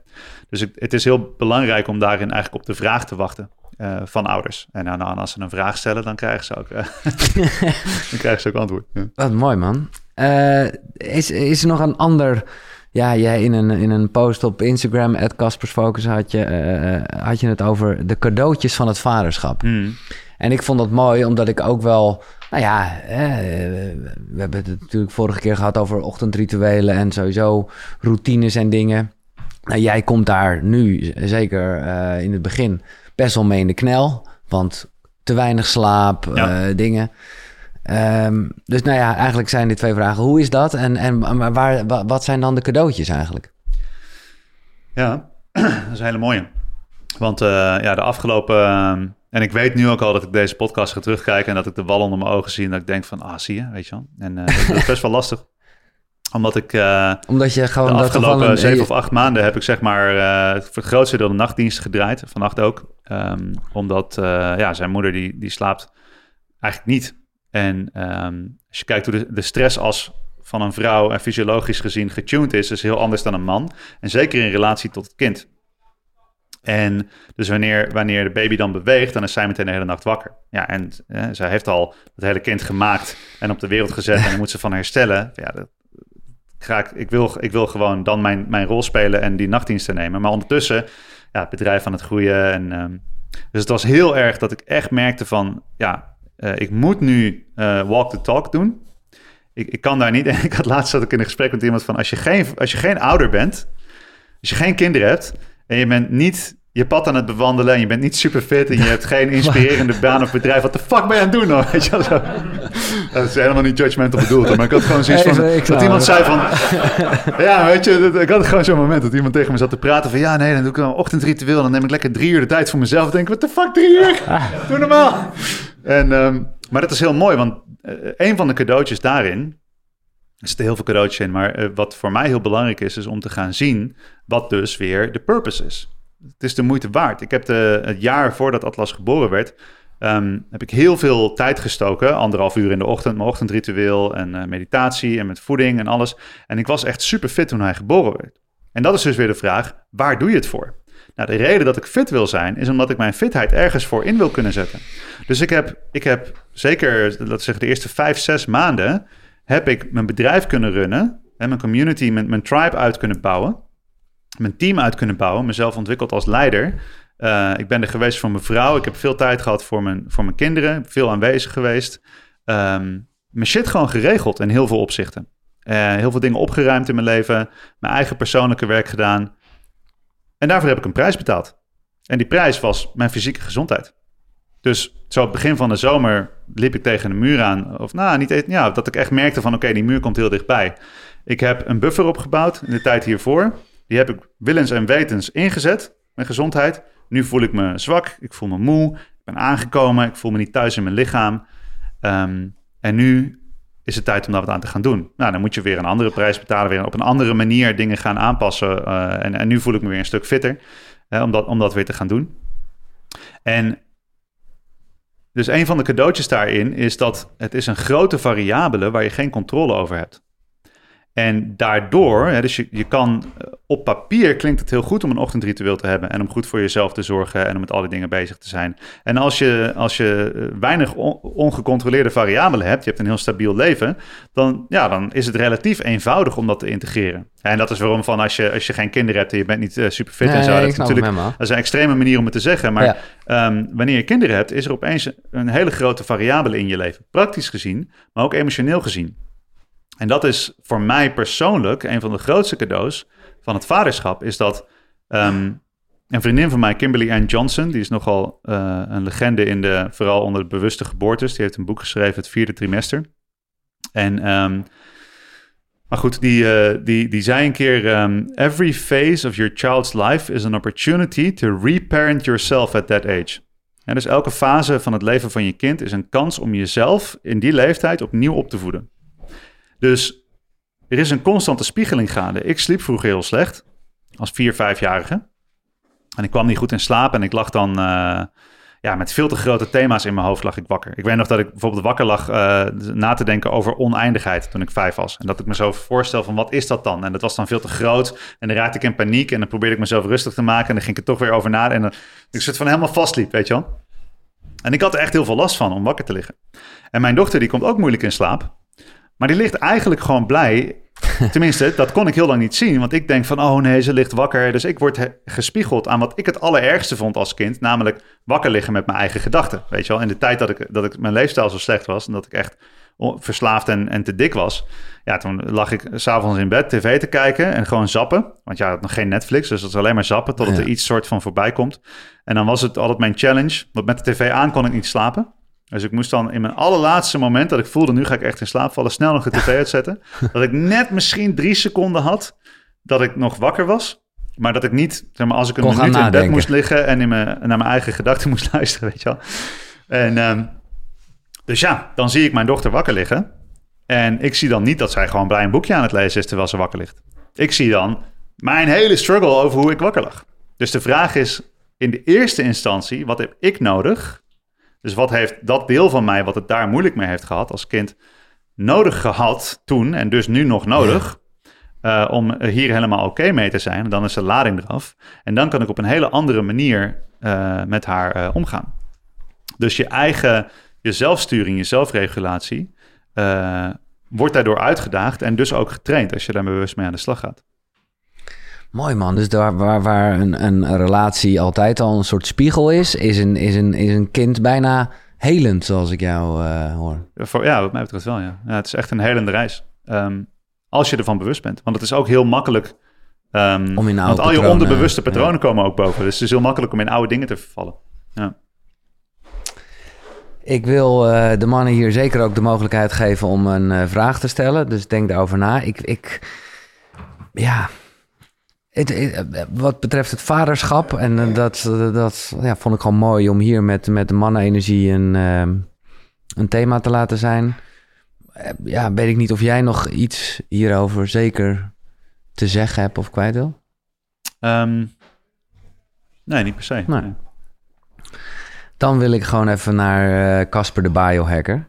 Speaker 2: Dus het, het, is heel belangrijk om daarin eigenlijk op de vraag te wachten uh, van ouders. En nou, nou, als ze een vraag stellen, dan krijgen ze ook, uh, [LAUGHS] dan krijgen ze ook antwoord. Ja.
Speaker 1: Wat mooi, man. Uh, is, is er nog een ander... Ja, jij in een, in een post op Instagram, at Kaspersfocus, had je, had je het over de cadeautjes van het vaderschap.
Speaker 2: Mm.
Speaker 1: En ik vond dat mooi, omdat ik ook wel... Nou ja, eh, we hebben het natuurlijk vorige keer gehad over ochtendrituelen en sowieso routines en dingen. Nou, jij komt daar nu, zeker uh, in het begin, best wel mee in de knel. Want te weinig slaap,
Speaker 2: ja.
Speaker 1: uh, dingen. Um, dus nou ja, eigenlijk zijn dit twee vragen. Hoe is dat en, en maar waar, wat zijn dan de cadeautjes eigenlijk?
Speaker 2: Ja, [CLEARS THROAT] dat is een hele mooie. Want uh, ja, de afgelopen... En ik weet nu ook al dat ik deze podcast ga terugkijken... en dat ik de wal onder mijn ogen zie... en dat ik denk van, ah, zie je, weet je wel. En uh, dat is best wel lastig. [LAUGHS] Omdat ik... uh,
Speaker 1: Omdat je gewoon...
Speaker 2: De afgelopen zeven of acht maanden heb ik zeg maar... Uh, voor het grootste deel de nachtdienst gedraaid. Vannacht ook. Um, omdat, uh, ja, zijn moeder die, die slaapt eigenlijk niet. En um, als je kijkt hoe de, de stress als van een vrouw... en fysiologisch gezien getuned is... is heel anders dan een man. En zeker in relatie tot het kind. En dus wanneer, wanneer de baby dan beweegt, dan is zij meteen de hele nacht wakker. Ja, en eh, zij heeft al het hele kind gemaakt en op de wereld gezet en moet ze van herstellen. Ja, dat, ik, wil, ik wil gewoon dan mijn, mijn rol spelen en die nachtdiensten nemen. Maar ondertussen, ja, het bedrijf aan het groeien. En, um, dus het was heel erg dat ik echt merkte van, ja, eh, ik moet nu eh, walk the talk doen. Ik, ik kan daar niet. En [LAUGHS] ik had laatst zat ik in een gesprek met iemand van als je geen, als je geen ouder bent, als je geen kinderen hebt en je bent niet je pad aan het bewandelen en je bent niet super fit en je hebt geen [LAUGHS] inspirerende baan of bedrijf. Wat de fuck ben je aan het doen dan? [LAUGHS] Weet je zo. Dat is helemaal niet judgmental bedoeld, maar ik had gewoon zoiets van dat iemand zei van, [LAUGHS] ja, weet je, dat- ik had gewoon zo'n moment dat iemand tegen me zat te praten van, ja, nee, dan doe ik een ochtendritueel, dan neem ik lekker drie uur de tijd voor mezelf. Dan denk ik, wat de fuck, drie uur? Doe normaal. En, ehm, maar dat is heel mooi, want eh, een van de cadeautjes daarin, er zitten heel veel cadeautjes in, maar eh, wat voor mij heel belangrijk is, is om te gaan zien wat dus weer de purpose is. Het is de moeite waard. Ik heb het jaar voordat Atlas geboren werd, ehm, heb ik heel veel tijd gestoken. Anderhalf uur in de ochtend, mijn ochtendritueel en eh, meditatie en met voeding en alles. En ik was echt super fit toen hij geboren werd. En dat is dus weer de vraag, waar doe je het voor? Nou, de reden dat ik fit wil zijn, is omdat ik mijn fitheid ergens voor in wil kunnen zetten. Dus ik heb, ik heb zeker, laten zeggen, de eerste vijf, zes maanden... heb ik mijn bedrijf kunnen runnen... en mijn community, mijn, mijn tribe uit kunnen bouwen... mijn team uit kunnen bouwen, mezelf ontwikkeld als leider... Uh, ik ben er geweest voor mijn vrouw. Ik heb veel tijd gehad voor mijn, voor mijn kinderen. Veel aanwezig geweest. Um, mijn shit gewoon geregeld in heel veel opzichten. Uh, heel veel dingen opgeruimd in mijn leven. Mijn eigen persoonlijke werk gedaan. En daarvoor heb ik een prijs betaald. En die prijs was mijn fysieke gezondheid. Dus zo het begin van de zomer liep ik tegen een muur aan. Of nou, niet eens, ja, dat ik echt merkte van oké, die muur komt heel dichtbij. Ik heb een buffer opgebouwd in de tijd hiervoor. Die heb ik willens en wetens ingezet, mijn gezondheid. Nu voel ik me zwak, ik voel me moe, ik ben aangekomen, ik voel me niet thuis in mijn lichaam. Um, en nu is het tijd om daar wat aan te gaan doen. Nou, dan moet je weer een andere prijs betalen, weer op een andere manier dingen gaan aanpassen. Uh, en, en, nu voel ik me weer een stuk fitter om, dat, om dat weer te gaan doen. En dus een van de cadeautjes daarin is dat het is een grote variabele waar je geen controle over hebt. En daardoor, hè, dus je, je kan op papier klinkt het heel goed om een ochtendritueel te hebben en om goed voor jezelf te zorgen en om met alle dingen bezig te zijn. En als je, als je weinig on, ongecontroleerde variabelen hebt, je hebt een heel stabiel leven, dan, ja, dan is het relatief eenvoudig om dat te integreren. En dat is waarom van als je, als je geen kinderen hebt en je bent niet uh, super fit
Speaker 1: nee,
Speaker 2: en zo, dat is natuurlijk
Speaker 1: hem,
Speaker 2: dat is een extreme manier om het te zeggen. Maar ja. um, wanneer je kinderen hebt, is er opeens een hele grote variabele in je leven. Praktisch gezien, maar ook emotioneel gezien. En dat is voor mij persoonlijk een van de grootste cadeaus van het vaderschap. Is dat um, een vriendin van mij, Kimberly Ann Johnson, die is nogal uh, een legende in de, vooral onder de bewuste geboortes. Die heeft een boek geschreven, Het vierde trimester. En, um, maar goed, die, uh, die, die zei een keer: um, Every phase of your child's life is an opportunity to reparent yourself at that age. En dus elke fase van het leven van je kind is een kans om jezelf in die leeftijd opnieuw op te voeden. Dus er is een constante spiegeling gaande. Ik sliep vroeger heel slecht, als vier, vijfjarige. En ik kwam niet goed in slaap en ik lag dan uh, ja, met veel te grote thema's in mijn hoofd lag ik wakker. Ik weet nog dat ik bijvoorbeeld wakker lag uh, na te denken over oneindigheid toen ik vijf was. En dat ik me zo voorstel van wat is dat dan? En dat was dan veel te groot en dan raakte ik in paniek en dan probeerde ik mezelf rustig te maken en dan ging ik er toch weer over nadenken. En ik soort van helemaal vastliep, weet je wel. En ik had er echt heel veel last van om wakker te liggen. En mijn dochter die komt ook moeilijk in slaap. Maar die ligt eigenlijk gewoon blij. [LAUGHS] Tenminste, dat kon ik heel lang niet zien. Want ik denk van, oh nee, ze ligt wakker. Dus ik word gespiegeld aan wat ik het allerergste vond als kind. Namelijk wakker liggen met mijn eigen gedachten. Weet je wel, in de tijd dat ik, dat ik mijn leefstijl zo slecht was. En dat ik echt verslaafd en, en te dik was. Ja, toen lag ik s'avonds in bed tv te kijken en gewoon zappen. Want ja, nog geen Netflix, dus dat is alleen maar zappen totdat ja. er iets soort van voorbij komt. En dan was het altijd mijn challenge. Want met de tv aan kon ik niet slapen. Dus ik moest dan in mijn allerlaatste moment dat ik voelde, nu ga ik echt in slaap vallen, snel nog de tv [LAUGHS] uitzetten. dat ik net misschien drie seconden had dat ik nog wakker was. Maar dat ik niet, zeg maar, als ik een
Speaker 1: Kon
Speaker 2: minuut in bed moest liggen en in mijn, naar mijn eigen gedachten moest [LAUGHS] luisteren, weet je wel. En, ehm, dus ja, dan zie ik mijn dochter wakker liggen. En ik zie dan niet dat zij gewoon blij een boekje aan het lezen is terwijl ze wakker ligt. Ik zie dan mijn hele struggle over hoe ik wakker lag. Dus de vraag is in de eerste instantie, wat heb ik nodig dus wat heeft dat deel van mij, wat het daar moeilijk mee heeft gehad als kind, nodig gehad toen en dus nu nog nodig, uh, om hier helemaal oké mee te zijn. Dan is de lading eraf. En dan kan ik op een hele andere manier uh, met haar uh, omgaan. Dus je eigen, je zelfsturing, je zelfregulatie wordt daardoor uitgedaagd en dus ook getraind als je daar bewust mee aan de slag gaat.
Speaker 1: Mooi man, dus daar waar, waar een, een relatie altijd al een soort spiegel is, is een, is een, is een kind bijna helend, zoals ik jou uh, hoor.
Speaker 2: Ja, wat mij betreft wel, ja. ja. Het is echt een helende reis. Um, als je ervan bewust bent. Want het is ook heel makkelijk... Um, om in oude want al je onderbewuste patronen komen ook boven. Dus het is heel makkelijk om in oude dingen te vervallen. Ja.
Speaker 1: Ik wil uh, de mannen hier zeker ook de mogelijkheid geven om een uh, vraag te stellen. Dus denk daarover na. Ik, ik ja, wat betreft het vaderschap, en dat, dat ja, vond ik gewoon mooi om hier met, met de mannenenergie een, een thema te laten zijn. Ja, weet ik niet of jij nog iets hierover zeker te zeggen hebt of kwijt wil?
Speaker 2: Um, nee, niet per se. Nee.
Speaker 1: Dan wil ik gewoon even naar eh, Casper de Biohacker.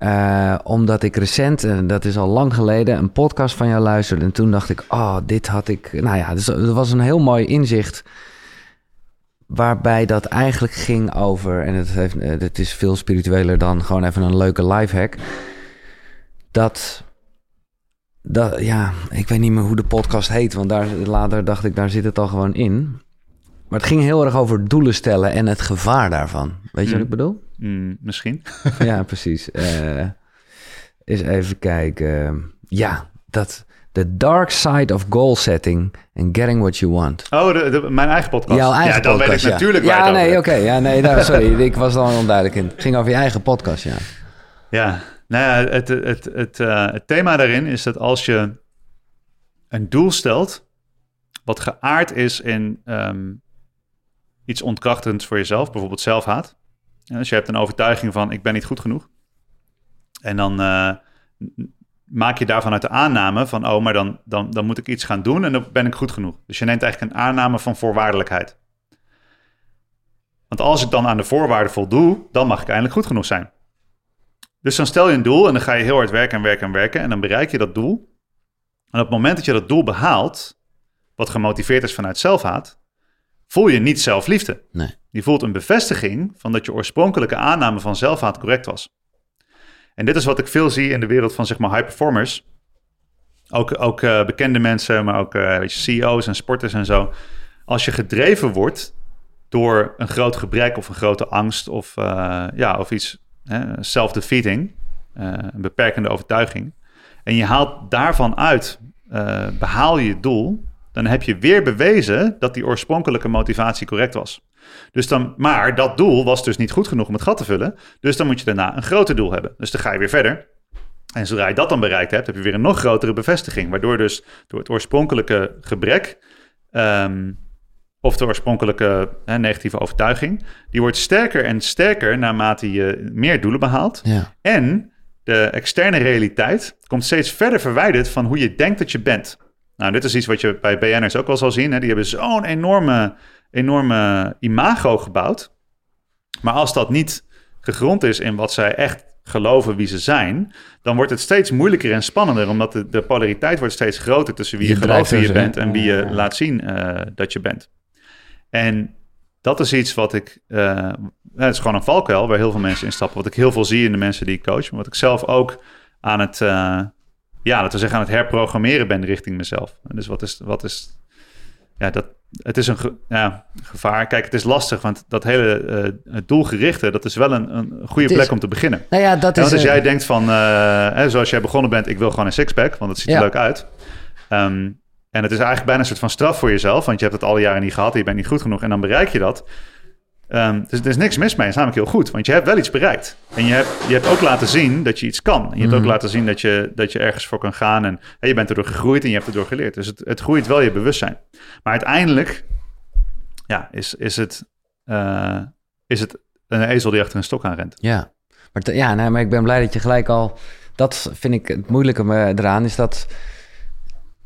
Speaker 1: Uh, omdat ik recent, en dat is al lang geleden, een podcast van jou luisterde. En toen dacht ik, oh, dit had ik... Nou ja, dus, dat was een heel mooi inzicht. Waarbij dat eigenlijk ging over... En het, heeft, eh, het is veel spiritueler dan gewoon even een leuke lifehack. Dat... Dat, ja, ik weet niet meer hoe de podcast heet. Want daar, later dacht ik, daar zit het al gewoon in. Maar het ging heel erg over doelen stellen en het gevaar daarvan. Weet je wat ik mm. bedoel?
Speaker 2: Mm, misschien. [LAUGHS]
Speaker 1: ja, precies. Uh, eens even kijken. Ja, dat. The Dark Side of Goal Setting and Getting What You Want.
Speaker 2: Oh, de, mijn eigen podcast.
Speaker 1: Jouw eigen ja, dan podcast, weet
Speaker 2: ik natuurlijk
Speaker 1: Ja, nee, oké. Ja, nee, nou, sorry. [LAUGHS] ik was dan onduidelijk in. Het ging over je eigen podcast, ja.
Speaker 2: Ja, nou ja, het, het, het, uh, het thema daarin is dat als je een doel stelt... wat geaard is in um, iets ontkrachtends voor jezelf, bijvoorbeeld zelfhaat. Dus je hebt een overtuiging van ik ben niet goed genoeg. En dan uh, maak je daarvan uit de aanname van oh, maar dan, dan, dan moet ik iets gaan doen en dan ben ik goed genoeg. Dus je neemt eigenlijk een aanname van voorwaardelijkheid. Want als ik dan aan de voorwaarden voldoe, dan mag ik eindelijk goed genoeg zijn. Dus dan stel je een doel en dan ga je heel hard werken en werken en werken en dan bereik je dat doel. En op het moment dat je dat doel behaalt, wat gemotiveerd is vanuit zelfhaat, voel je niet zelfliefde.
Speaker 1: Nee.
Speaker 2: Je voelt een bevestiging van dat je oorspronkelijke aanname van zelfhaat correct was. En dit is wat ik veel zie in de wereld van zeg maar high performers. Ook, ook uh, bekende mensen, maar ook uh, weet je, CEO's en sporters en zo. Als je gedreven wordt door een groot gebrek of een grote angst of, uh, ja, of iets self-defeating, een beperkende overtuiging. En je haalt daarvan uit, behaal je doel, dan heb je weer bewezen dat die oorspronkelijke motivatie correct was. Dus dan, maar dat doel was dus niet goed genoeg om het gat te vullen. Dus dan moet je daarna een groter doel hebben. Dus dan ga je weer verder. En zodra je dat dan bereikt hebt, heb je weer een nog grotere bevestiging. Waardoor dus door het oorspronkelijke gebrek. Um, of de oorspronkelijke hè, negatieve overtuiging. Die wordt sterker en sterker naarmate je meer doelen behaalt.
Speaker 1: Ja.
Speaker 2: En de externe realiteit komt steeds verder verwijderd van hoe je denkt dat je bent. Nou, dit is iets wat je bij BN'ers ook wel zal zien. Hè? Die hebben zo'n enorme, enorme imago gebouwd. Maar als dat niet gegrond is in wat zij echt geloven wie ze zijn, dan wordt het steeds moeilijker en spannender, omdat de, de polariteit wordt steeds groter tussen wie je, je gelooft wie je bent en wie je laat zien uh, dat je bent. En dat is iets wat ik, uh, het is gewoon een valkuil waar heel veel mensen instappen, wat ik heel veel zie in de mensen die ik coach, maar wat ik zelf ook aan het, uh, ja, dat we zeggen aan het herprogrammeren ben richting mezelf. Dus wat is, wat is ja, dat, het is een ja, gevaar. Kijk, het is lastig, want dat hele uh, doelgerichte, dat is wel een, een goede plek om te beginnen.
Speaker 1: Nou ja, dat is,
Speaker 2: als jij denkt van, uh, hè, zoals jij begonnen bent, ik wil gewoon een sixpack, want het ziet er leuk uit. Um, en het is eigenlijk bijna een soort van straf voor jezelf, want je hebt het alle jaren niet gehad, je bent niet goed genoeg en dan bereik je dat. Um, dus er is niks mis mee. Het is namelijk heel goed. Want je hebt wel iets bereikt. En je hebt, je hebt ook laten zien dat je iets kan. je hebt ook mhm. laten zien dat je, dat je ergens voor kan gaan. En, en je bent erdoor gegroeid en je hebt erdoor geleerd. Dus het, het groeit wel je bewustzijn. Maar uiteindelijk ja, is, is, het, uh, is het een ezel die achter een stok aan rent.
Speaker 1: Ja, maar, ja, nee, maar ik ben blij dat je gelijk al... Dat vind ik het moeilijke eraan, is dat...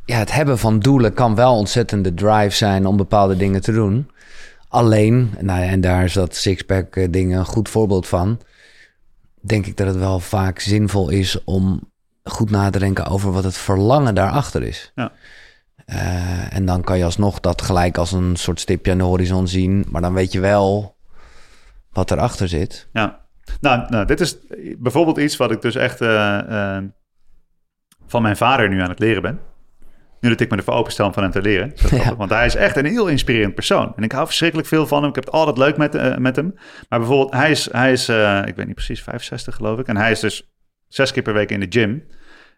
Speaker 1: Ja, het hebben van doelen kan wel ontzettende drive zijn om bepaalde dingen te doen. Alleen, nou ja, en daar is dat sixpack eh, ding een goed voorbeeld van. Denk ik dat het wel vaak zinvol is om goed na te denken over wat het verlangen daarachter is.
Speaker 2: Ja.
Speaker 1: Uh, en dan kan je alsnog dat gelijk als een soort stipje aan de horizon zien. Maar dan weet je wel wat erachter zit.
Speaker 2: Ja, nou, nou dit is bijvoorbeeld iets wat ik dus echt uh, uh, van mijn vader nu aan het leren ben. Nu dat ik me ervoor openstel om van hem te leren. Ja. Want hij is echt een heel inspirerend persoon. En ik hou verschrikkelijk veel van hem. Ik heb het altijd leuk met, uh, met hem. Maar bijvoorbeeld, hij is, hij is uh, ik weet niet precies, 65 geloof ik. En hij is dus zes keer per week in de gym.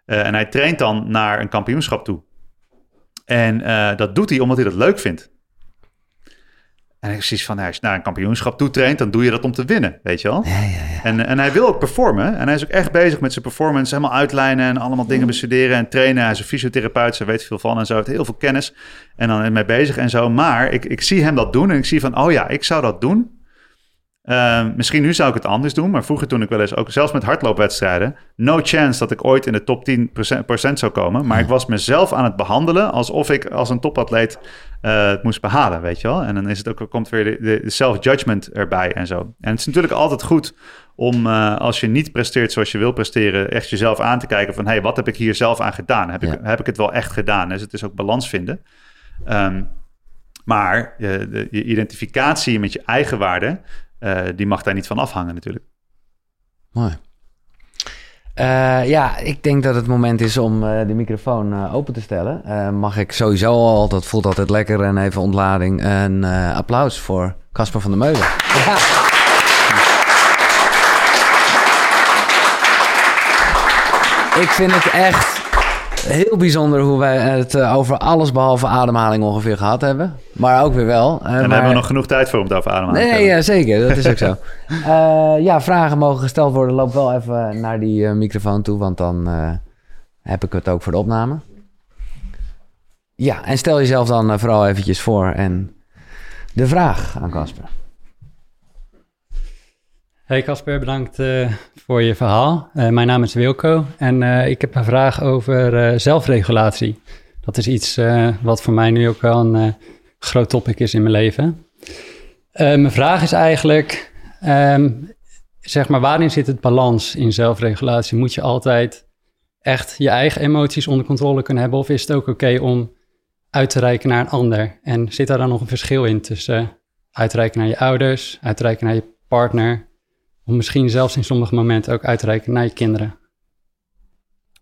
Speaker 2: Uh, en hij traint dan naar een kampioenschap toe. En dat doet hij omdat hij dat leuk vindt. En ik precies van, als je naar een kampioenschap toetraint, dan doe je dat om te winnen, weet je wel? Ja, ja, ja. En, en hij wil ook performen. En hij is ook echt bezig met zijn performance, helemaal uitlijnen en allemaal dingen bestuderen en trainen. Hij is een fysiotherapeut, ze weet veel van en zo, heeft heel veel kennis. En dan mee bezig en zo. Maar ik, ik zie hem dat doen en ik zie van, oh ja, ik zou dat doen. Uh, misschien nu zou ik het anders doen, maar vroeger toen ik wel eens ook zelfs met hardloopwedstrijden, no chance dat ik ooit in de top 10% zou komen. Maar ik was mezelf aan het behandelen alsof ik als een topatleet uh, het moest behalen, weet je wel. En dan is het ook, komt weer de, de self-judgment erbij en zo. En het is natuurlijk altijd goed om uh, als je niet presteert zoals je wil presteren, echt jezelf aan te kijken van, hé, hey, wat heb ik hier zelf aan gedaan? Heb, ik, heb ik het wel echt gedaan? Dus het is ook balans vinden. Um, maar je, de, je identificatie met je eigen waarde, uh, die mag daar niet van afhangen natuurlijk.
Speaker 1: Mooi. Uh, ja, ik denk dat het moment is om uh, de microfoon open te stellen. mag ik sowieso al, dat voelt altijd lekker en even ontlading, een applaus voor Casper van der Meulen. Ja. Ik vind het echt heel bijzonder hoe wij het eh, over alles behalve ademhaling ongeveer gehad hebben. Maar ook weer wel.
Speaker 2: en daar hebben we nog genoeg tijd voor om het over ademhaling
Speaker 1: nee, ja, zeker. Dat is ook zo. Uh, [LAUGHS] ja, vragen mogen gesteld worden. Loop wel even naar die uh, microfoon toe, want dan heb ik het ook voor de opname. Ja, en stel jezelf dan vooral eventjes voor en de vraag aan Casper.
Speaker 3: Hey Casper, bedankt uh, voor je verhaal. Uh, mijn naam is Wilco en uh, ik heb een vraag over zelfregulatie. Dat is iets wat voor mij nu ook wel een groot topic is in mijn leven. mijn vraag is eigenlijk, um, zeg maar, waarin zit het balans in zelfregulatie? Moet je altijd echt je eigen emoties onder controle kunnen hebben? Of is het ook oké om uit te reiken naar een ander? En zit daar dan nog een verschil in tussen uitreiken naar je ouders, uitreiken naar je partner om misschien zelfs in sommige momenten ook uit te reiken naar je kinderen.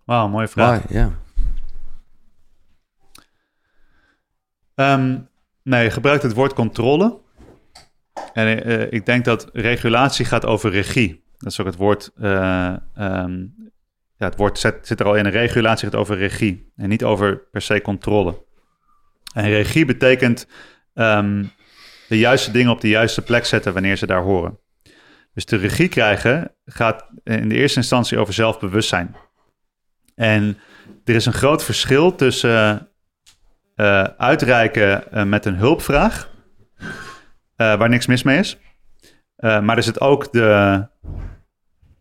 Speaker 2: Wauw, mooie vraag.
Speaker 1: ja.
Speaker 2: Um, nee, je gebruikt het woord controle. En uh, ik denk dat regulatie gaat over regie. Dat is ook het woord. Uh, um, ja, het woord zit, zit er al in. Regulatie gaat over regie. En niet over per se controle. En regie betekent um, de juiste dingen op de juiste plek zetten wanneer ze daar horen. Dus de regie krijgen gaat in de eerste instantie over zelfbewustzijn. En er is een groot verschil tussen uh, uitreiken uh, met een hulpvraag, uh, waar niks mis mee is. maar er zit ook de,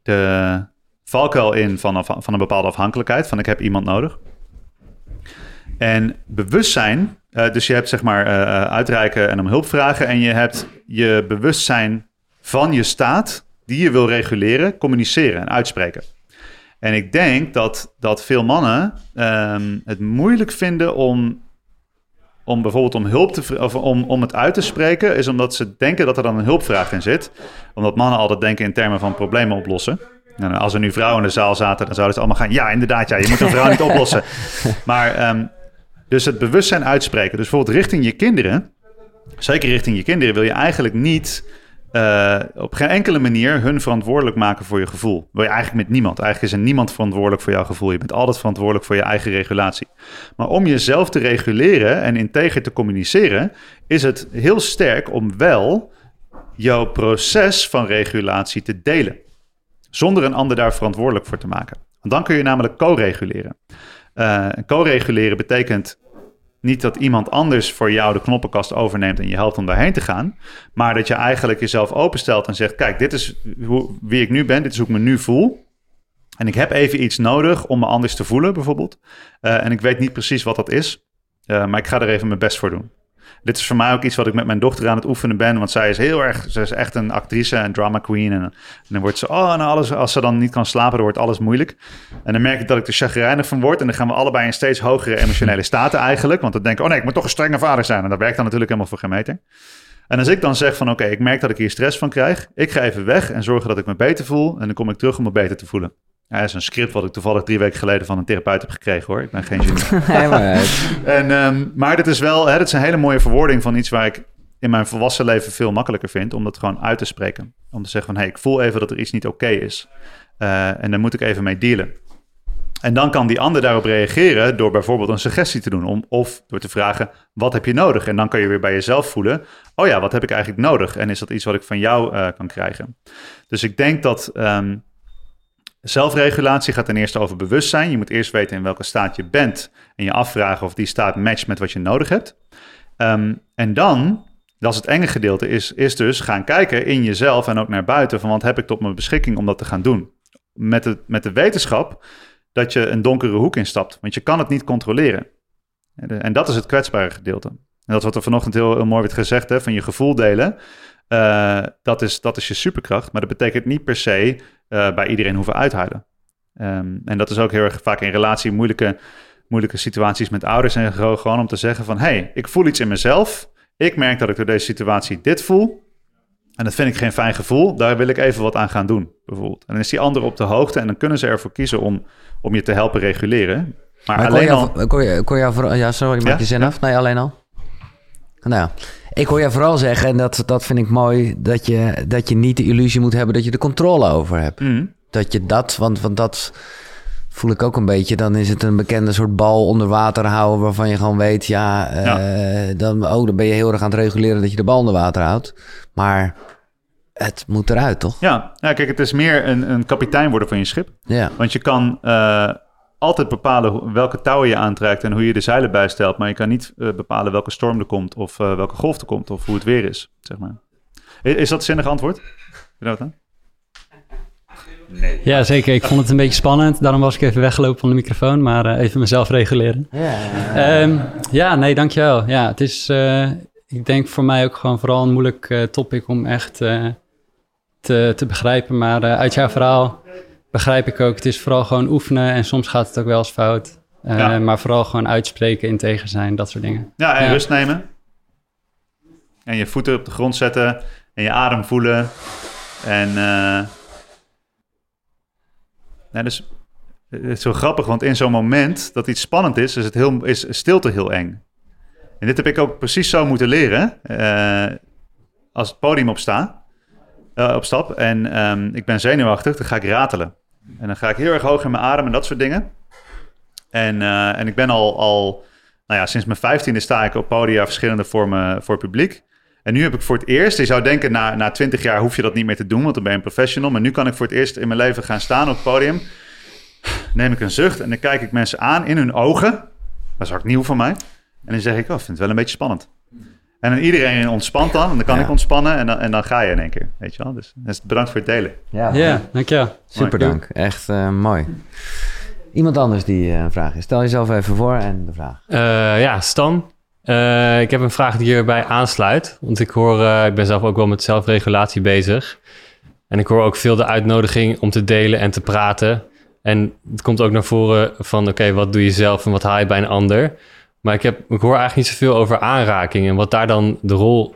Speaker 2: de valkuil in van, van een bepaalde afhankelijkheid, van ik heb iemand nodig. En bewustzijn, dus je hebt zeg maar uitreiken en om hulp vragen en je hebt je bewustzijn van je staat die je wil reguleren, communiceren en uitspreken. En ik denk dat, dat veel mannen um, het moeilijk vinden om, om bijvoorbeeld om hulp te of om, om het uit te spreken, is omdat ze denken dat er dan een hulpvraag in zit. Omdat mannen altijd denken in termen van problemen oplossen. En als er nu vrouwen in de zaal zaten, dan zouden ze allemaal gaan. Ja, inderdaad, ja, je moet een vrouw niet oplossen. [LAUGHS] Maar um, dus het bewustzijn uitspreken. Dus bijvoorbeeld richting je kinderen, zeker richting je kinderen, wil je eigenlijk niet uh, op geen enkele manier hun verantwoordelijk maken voor je gevoel. Wil je eigenlijk met niemand. Eigenlijk is er niemand verantwoordelijk voor jouw gevoel. Je bent altijd verantwoordelijk voor je eigen regulatie. Maar om jezelf te reguleren en integer te communiceren, is het heel sterk om wel jouw proces van regulatie te delen. Zonder een ander daar verantwoordelijk voor te maken. Want dan kun je namelijk co-reguleren. Uh, co-reguleren betekent niet dat iemand anders voor jou de knoppenkast overneemt en je helpt om daarheen te gaan. Maar dat je eigenlijk jezelf openstelt en zegt: Kijk, dit is wie ik nu ben, dit is hoe ik me nu voel. En ik heb even iets nodig om me anders te voelen, bijvoorbeeld. Uh, en ik weet niet precies wat dat is. Uh, maar ik ga er even mijn best voor doen. Dit is voor mij ook iets wat ik met mijn dochter aan het oefenen ben. Want zij is heel erg, ze is echt een actrice en drama queen. En, dan wordt ze, oh, nou alles, als ze dan niet kan slapen, dan wordt alles moeilijk. En dan merk ik dat ik er chagrijnig van word. En dan gaan we allebei in steeds hogere emotionele staten eigenlijk. Want dan denk ik, oh nee, ik moet toch een strenge vader zijn. En dat werkt dan natuurlijk helemaal voor geen meter. En als ik dan zeg van, oké, ik merk dat ik hier stress van krijg. Ik ga even weg en zorgen dat ik me beter voel. En dan kom ik terug om me beter te voelen. Ja, dat is een script wat ik toevallig drie weken geleden van een therapeut heb gekregen hoor. Ik ben geen genie. [LAUGHS] En, ehm, maar dit is wel, hè, dit is een hele mooie verwoording van iets waar ik in mijn volwassen leven veel makkelijker vind. Om dat gewoon uit te spreken. Om te zeggen van, hé, hey, ik voel even dat er iets niet oké is. Uh, en daar moet ik even mee dealen. En dan kan die ander daarop reageren door bijvoorbeeld een suggestie te doen. Om, of door te vragen, wat heb je nodig? En dan kan je weer bij jezelf voelen, oh ja, wat heb ik eigenlijk nodig? En is dat iets wat ik van jou uh, kan krijgen? Dus ik denk dat um, zelfregulatie gaat ten eerste over bewustzijn. Je moet eerst weten in welke staat je bent. En je afvragen of die staat matcht met wat je nodig hebt. Um, en dan, dat is het enge gedeelte, is, is dus gaan kijken in jezelf en ook naar buiten. Van wat heb ik tot mijn beschikking om dat te gaan doen? Met de, met de wetenschap dat je een donkere hoek instapt. Want je kan het niet controleren. En dat is het kwetsbare gedeelte. En dat wat er vanochtend heel, heel mooi werd gezegd, hè, van je gevoel delen. Uh, dat, is, dat is je superkracht. Maar dat betekent niet per se uh, bij iedereen hoeven uithuilen. Um, en dat is ook heel erg vaak in relatie moeilijke, moeilijke situaties met ouders. En gewoon om te zeggen van, hey, ik voel iets in mezelf. Ik merk dat ik door deze situatie dit voel. En dat vind ik geen fijn gevoel. Daar wil ik even wat aan gaan doen, bijvoorbeeld. En dan is die ander op de hoogte en dan kunnen ze ervoor kiezen om, om je te helpen reguleren. Maar, maar alleen
Speaker 1: al... Kon je, kon je ja, sorry, maak ja? je zin af? Nee, alleen al? Nou ik hoor je vooral zeggen, en dat, dat vind ik mooi, dat je, dat je niet de illusie moet hebben dat je de controle over hebt.
Speaker 2: Mm.
Speaker 1: Dat je dat, want, want dat voel ik ook een beetje. Dan is het een bekende soort bal onder water houden waarvan je gewoon weet, ja, uh, Dan, oh, dan ben je heel erg aan het reguleren dat je de bal onder water houdt. Maar het moet eruit, toch?
Speaker 2: Ja, ja kijk, het is meer een, een kapitein worden van je schip.
Speaker 1: Ja.
Speaker 2: Want je kan uh, altijd bepalen welke touwen je aantrekt en hoe je de zeilen bijstelt. Maar je kan niet uh, bepalen welke storm er komt of uh, welke golf er komt of hoe het weer is, zeg maar. Is, is dat een zinnig antwoord? Je
Speaker 3: Nee. Ja, zeker. Ik vond het een beetje spannend. Daarom was ik even weggelopen van de microfoon, maar uh, even mezelf reguleren.
Speaker 1: Ja,
Speaker 3: um, ja nee, dankjewel. Ja, het is, uh, ik denk voor mij ook gewoon vooral een moeilijk uh, topic om echt te, te begrijpen. Maar uit jouw verhaal begrijp ik ook, het is vooral gewoon oefenen en soms gaat het ook wel eens fout. Ja. Maar vooral gewoon uitspreken, integer zijn, dat soort dingen.
Speaker 2: Ja, en ja. rust nemen. En je voeten op de grond zetten en je adem voelen. En nou, dus het is zo grappig, want in zo'n moment dat iets spannend is, is, het heel, is stilte heel eng. En dit heb ik ook precies zo moeten leren uh, als het podium opsta, uh, opstap. En um, ik ben zenuwachtig, dan ga ik ratelen. En dan ga ik heel erg hoog in mijn adem en dat soort dingen. En, uh, en ik ben al, al nou ja, sinds mijn vijftiende sta ik op podia verschillende vormen voor publiek. En nu heb ik voor het eerst, je zou denken na, na 20 jaar hoef je dat niet meer te doen, want dan ben je een professional. Maar nu kan ik voor het eerst in mijn leven gaan staan op het podium. Neem ik een zucht en dan kijk ik mensen aan in hun ogen. Dat is ook nieuw voor mij. En dan zeg ik, oh, ik vind het wel een beetje spannend. En dan iedereen ontspant dan, en dan kan ja. ik ontspannen en dan, en dan ga je in één keer, weet je wel. Dus, dus bedankt voor het delen.
Speaker 3: Ja, ja dankjewel.
Speaker 1: Super dank, echt uh, mooi. Iemand anders die uh, een vraag is. Stel jezelf even voor en de vraag.
Speaker 4: Uh, ja, Stan. Uh, ik heb een vraag die hierbij aansluit. Want ik hoor, uh, ik ben zelf ook wel met zelfregulatie bezig. En ik hoor ook veel de uitnodiging om te delen en te praten. En het komt ook naar voren van, oké, okay, wat doe je zelf en wat haal je bij een ander? Maar ik, heb, ik hoor eigenlijk niet zoveel over aanraking en wat daar dan de rol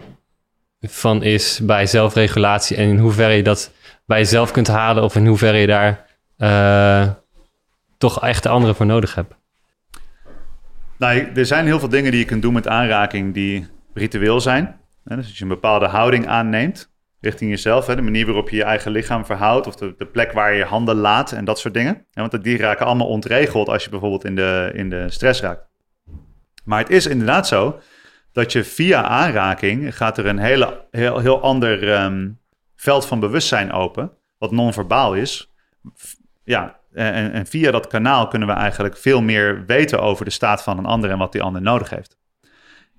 Speaker 4: van is bij zelfregulatie. En in hoeverre je dat bij jezelf kunt halen of in hoeverre je daar uh, toch echt de anderen voor nodig hebt.
Speaker 2: Nou, er zijn heel veel dingen die je kunt doen met aanraking die ritueel zijn. Dus als je een bepaalde houding aanneemt richting jezelf, de manier waarop je je eigen lichaam verhoudt of de, de plek waar je je handen laat en dat soort dingen. Want die raken allemaal ontregeld als je bijvoorbeeld in de, in de stress raakt. Maar het is inderdaad zo dat je via aanraking gaat er een hele, heel, heel ander um, veld van bewustzijn open, wat non-verbaal is. Ja, en, en, via dat kanaal kunnen we eigenlijk veel meer weten over de staat van een ander en wat die ander nodig heeft.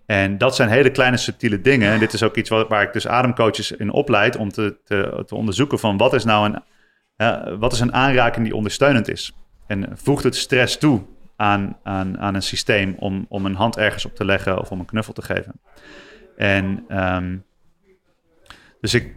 Speaker 2: En dat zijn hele kleine subtiele dingen. En dit is ook iets waar, waar ik dus ademcoaches in opleid om te, te, onderzoeken van wat is nou een, wat is een aanraking die ondersteunend is. En voegt het stress toe aan, aan, aan een systeem om, om een hand ergens op te leggen of om een knuffel te geven. En um, dus ik,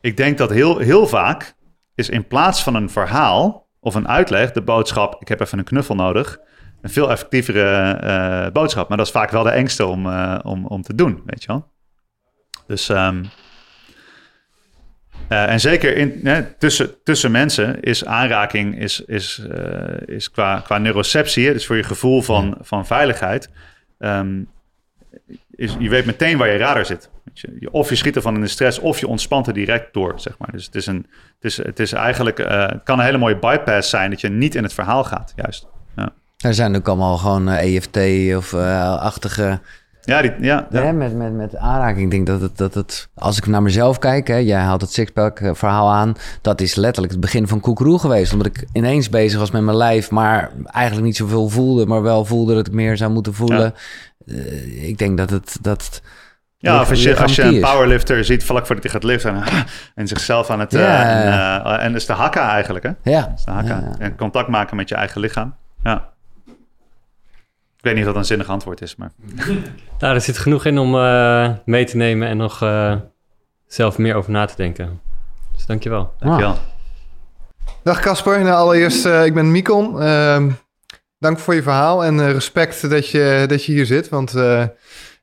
Speaker 2: ik denk dat heel, heel vaak is in plaats van een verhaal of een uitleg, de boodschap: ik heb even een knuffel nodig. Een veel effectievere uh, boodschap. Maar dat is vaak wel de engste om, uh, om, om te doen, weet je wel. Dus um, Eh, en zeker in, hè, tussen, tussen mensen is aanraking is, is, eh, is qua, qua neuroceptie, dus voor je gevoel van, van veiligheid, ehm, is, je weet meteen waar je radar zit. Je, of je schiet ervan in de stress, of je ontspant er direct door, zeg maar. Dus het is, een, het is, het is eigenlijk, eh, het kan een hele mooie bypass zijn dat je niet in het verhaal gaat, juist.
Speaker 1: Er zijn ook allemaal gewoon EFT of eh, achtige
Speaker 2: Ja, die, ja, ja.
Speaker 1: Met, met, met aanraking. Ik denk dat het, dat het, als ik naar mezelf kijk, hè, jij haalt het sixpack eh, verhaal aan. Dat is letterlijk het begin van koekeroe geweest. Omdat ik ineens bezig was met mijn lijf, maar eigenlijk niet zoveel voelde. Maar wel voelde dat ik meer zou moeten voelen. Eh, ik denk dat het, dat
Speaker 2: Ja, of als je, als je een powerlifter ziet vlak voordat hij gaat liften en, [LAUGHS] en zichzelf aan het... eh, en, is de hakka eigenlijk, hè?
Speaker 1: Ja,
Speaker 2: is de hakka. En contact maken met je eigen lichaam. Ja. Ik weet niet of dat een zinnig antwoord is, maar...
Speaker 4: Nou, er zit genoeg in om eh, mee te nemen en nog eh, zelf meer over na te denken. Dus dankjewel.
Speaker 2: Dankjewel.
Speaker 5: Dag Casper. Nou, allereerst, eh, ik ben Mikon. Ehm, dank voor je verhaal en eh, respect dat je, dat je hier zit. Want eh,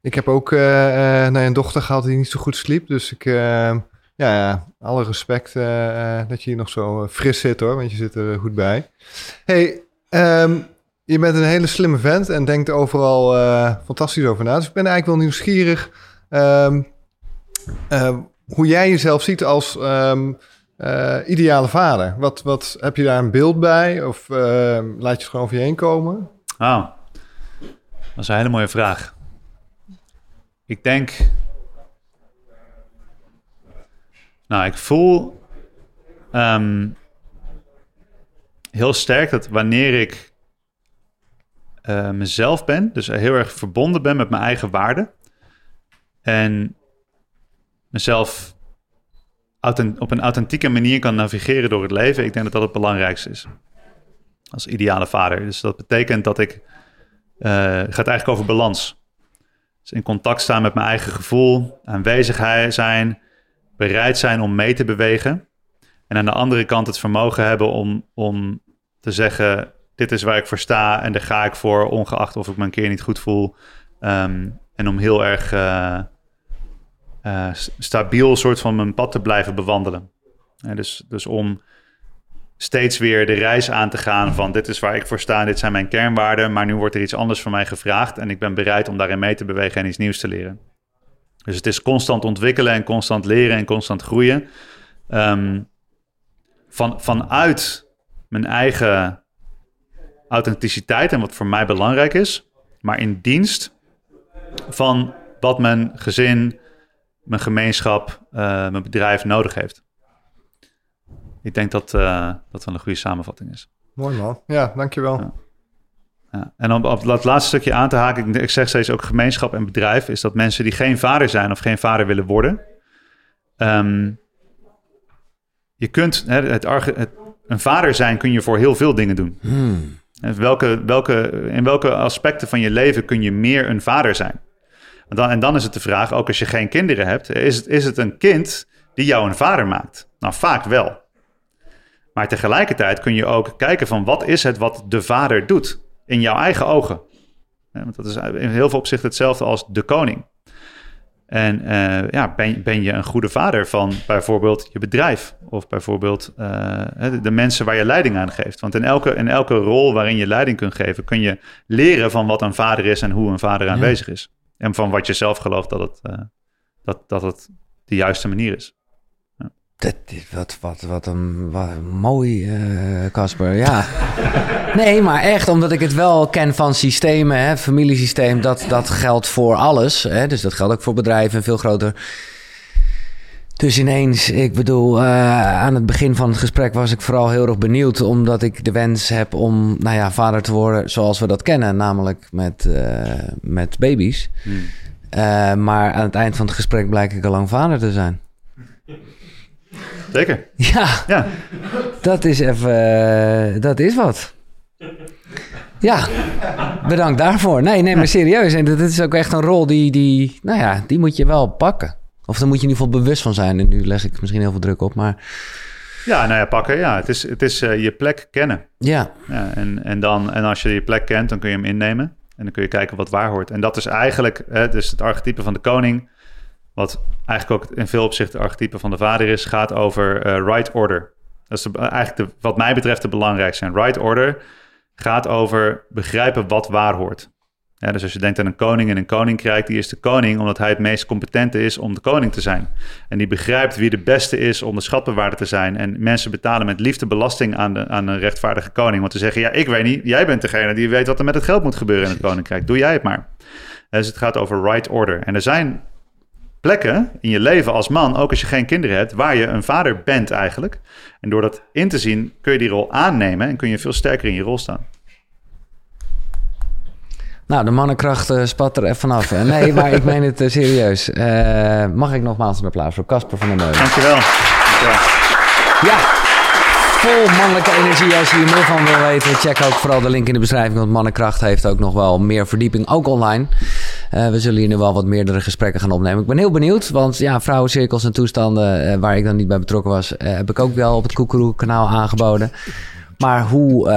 Speaker 5: ik heb ook eh, eh, nou ja, een dochter gehad die niet zo goed sliep. Dus ik, eh, ja, ja, alle respect dat je hier nog zo fris zit hoor. Want je zit er goed bij. Hey, ehm, je bent een hele slimme vent en denkt overal eh, fantastisch over na. Dus ik ben eigenlijk wel nieuwsgierig ehm, eh, hoe jij jezelf ziet als... ehm, eh, ideale vader. Wat, wat heb je daar een beeld bij? Of eh, laat je het gewoon over je heen komen?
Speaker 2: Oh, dat is een hele mooie vraag. Ik denk... Nou, ik voel ehm, heel sterk dat wanneer ik eh, mezelf ben, dus heel erg verbonden ben met mijn eigen waarden en mezelf op een authentieke manier kan navigeren door het leven, ik denk dat dat het belangrijkste is. Als ideale vader. Dus dat betekent dat ik. eh, gaat eigenlijk over balans. Dus in contact staan met mijn eigen gevoel, aanwezigheid zijn, bereid zijn om mee te bewegen. En aan de andere kant het vermogen hebben om, om te zeggen: Dit is waar ik voor sta en daar ga ik voor, ongeacht of ik me een keer niet goed voel. Ehm, en om heel erg s- stabiel soort van mijn pad te blijven bewandelen. Dus, dus om steeds weer de reis aan te gaan van dit is waar ik voor sta, dit zijn mijn kernwaarden, maar nu wordt er iets anders van mij gevraagd en ik ben bereid om daarin mee te bewegen en iets nieuws te leren. Dus het is constant ontwikkelen en constant leren en constant groeien. Ehm, van, vanuit mijn eigen authenticiteit en wat voor mij belangrijk is, maar in dienst van wat mijn gezin, mijn gemeenschap, eh, mijn bedrijf nodig heeft. Ik denk dat eh, dat wel een goede samenvatting is.
Speaker 5: Mooi man. Ja, dankjewel.
Speaker 2: Ja. Ja. En om op dat laatste stukje aan te haken, ik, zeg steeds ook gemeenschap en bedrijf, is dat mensen die geen vader zijn of geen vader willen worden, ehm, je kunt, hè, het, arge- het, een vader zijn kun je voor heel veel dingen doen.
Speaker 1: Hmm.
Speaker 2: Welke, welke, in welke aspecten van je leven kun je meer een vader zijn? En dan, en dan is het de vraag, ook als je geen kinderen hebt, is het, is het een kind die jou een vader maakt? Nou, vaak wel. Maar tegelijkertijd kun je ook kijken van wat is het wat de vader doet in jouw eigen ogen. Want dat is in heel veel opzichten hetzelfde als de koning. En eh, ja, ben, ben je een goede vader van bijvoorbeeld je bedrijf of bijvoorbeeld eh, de, de mensen waar je leiding aan geeft? Want in elke, in elke rol waarin je leiding kunt geven, kun je leren van wat een vader is en hoe een vader aanwezig is. En van wat je zelf gelooft dat het, eh, dat, dat het de juiste manier is.
Speaker 1: Dat is wat, wat, wat een wat een mooi, eh, Casper. ja. [LAUGHS] nee, maar echt, omdat ik het wel ken van systemen, hè, familiesysteem, dat, dat geldt voor alles. Hè, dus dat geldt ook voor bedrijven en veel groter. Dus ineens, ik bedoel, eh, aan het begin van het gesprek was ik vooral heel erg benieuwd, omdat ik de wens heb om, nou ja, vader te worden zoals we dat kennen, namelijk met, eh, met baby's. Eh, maar aan het eind van het gesprek blijk ik al lang vader te zijn.
Speaker 2: Zeker,
Speaker 1: Ja,
Speaker 2: ja.
Speaker 1: dat is even. eh, dat is wat. Ja, bedankt daarvoor. Nee, nee, maar serieus. En dit is ook echt een rol die, die. Nou ja, die moet je wel pakken. Of daar moet je in ieder geval bewust van zijn. En nu leg ik misschien heel veel druk op. Maar
Speaker 2: Ja, nou ja, pakken. Ja, het is, het is eh, je plek kennen.
Speaker 1: ja,
Speaker 2: Ja, en, en, dan, en als je je plek kent, dan kun je hem innemen. En dan kun je kijken wat waar hoort. En dat is eigenlijk hè, dus het archetype van de koning. Wat eigenlijk ook in veel opzichten het archetype van de vader is, gaat over eh, right order. Dat is de- eigenlijk de, wat mij betreft de belangrijkste. En right order gaat over begrijpen wat waar hoort. Ja, dus als je denkt aan een koning en een koninkrijk, die is de koning omdat hij het meest competente is om de koning te zijn. En die begrijpt wie de beste is om de schatbewaarder te zijn. En mensen betalen met liefde belasting aan, de, aan een rechtvaardige koning. Want ze zeggen, ja, ik weet niet, jij bent degene die weet wat er met het geld moet gebeuren in het koninkrijk. Doe jij het maar. Dus het gaat over right order. En er zijn plekken in je leven als man, ook als je geen kinderen hebt, waar je een vader bent eigenlijk. En door dat in te zien, kun je die rol aannemen en kun je veel sterker in je rol staan.
Speaker 1: Nou, de mannenkracht eh, spat er even vanaf. Nee, maar ik meen het eh, serieus. Eh, mag ik nogmaals een applaus voor Casper van der Meulen.
Speaker 2: Dankjewel. Dankjewel.
Speaker 1: Ja, vol mannelijke energie. Als je hier meer van wil weten, check ook vooral de link in de beschrijving. Want Mannenkracht heeft ook nog wel meer verdieping, ook online. Eh, we zullen hier nu wel wat meerdere gesprekken gaan opnemen. Ik ben heel benieuwd, want ja, vrouwencirkels en toestanden eh, waar ik dan niet bij betrokken was, eh, heb ik ook wel op het Koekeroe-kanaal aangeboden. Maar hoe,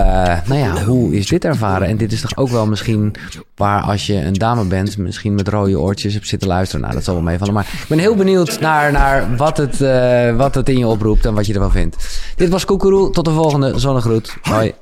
Speaker 1: nou ja, hoe is dit ervaren? En dit is toch ook wel misschien waar als je een dame bent, misschien met rode oortjes hebt zitten luisteren. Nou, dat zal wel meevallen. Maar ik ben heel benieuwd naar, naar wat, het, wat het in je oproept en wat je ervan vindt. Dit was Koekeroe. Tot de volgende zonnegroet. Hoi.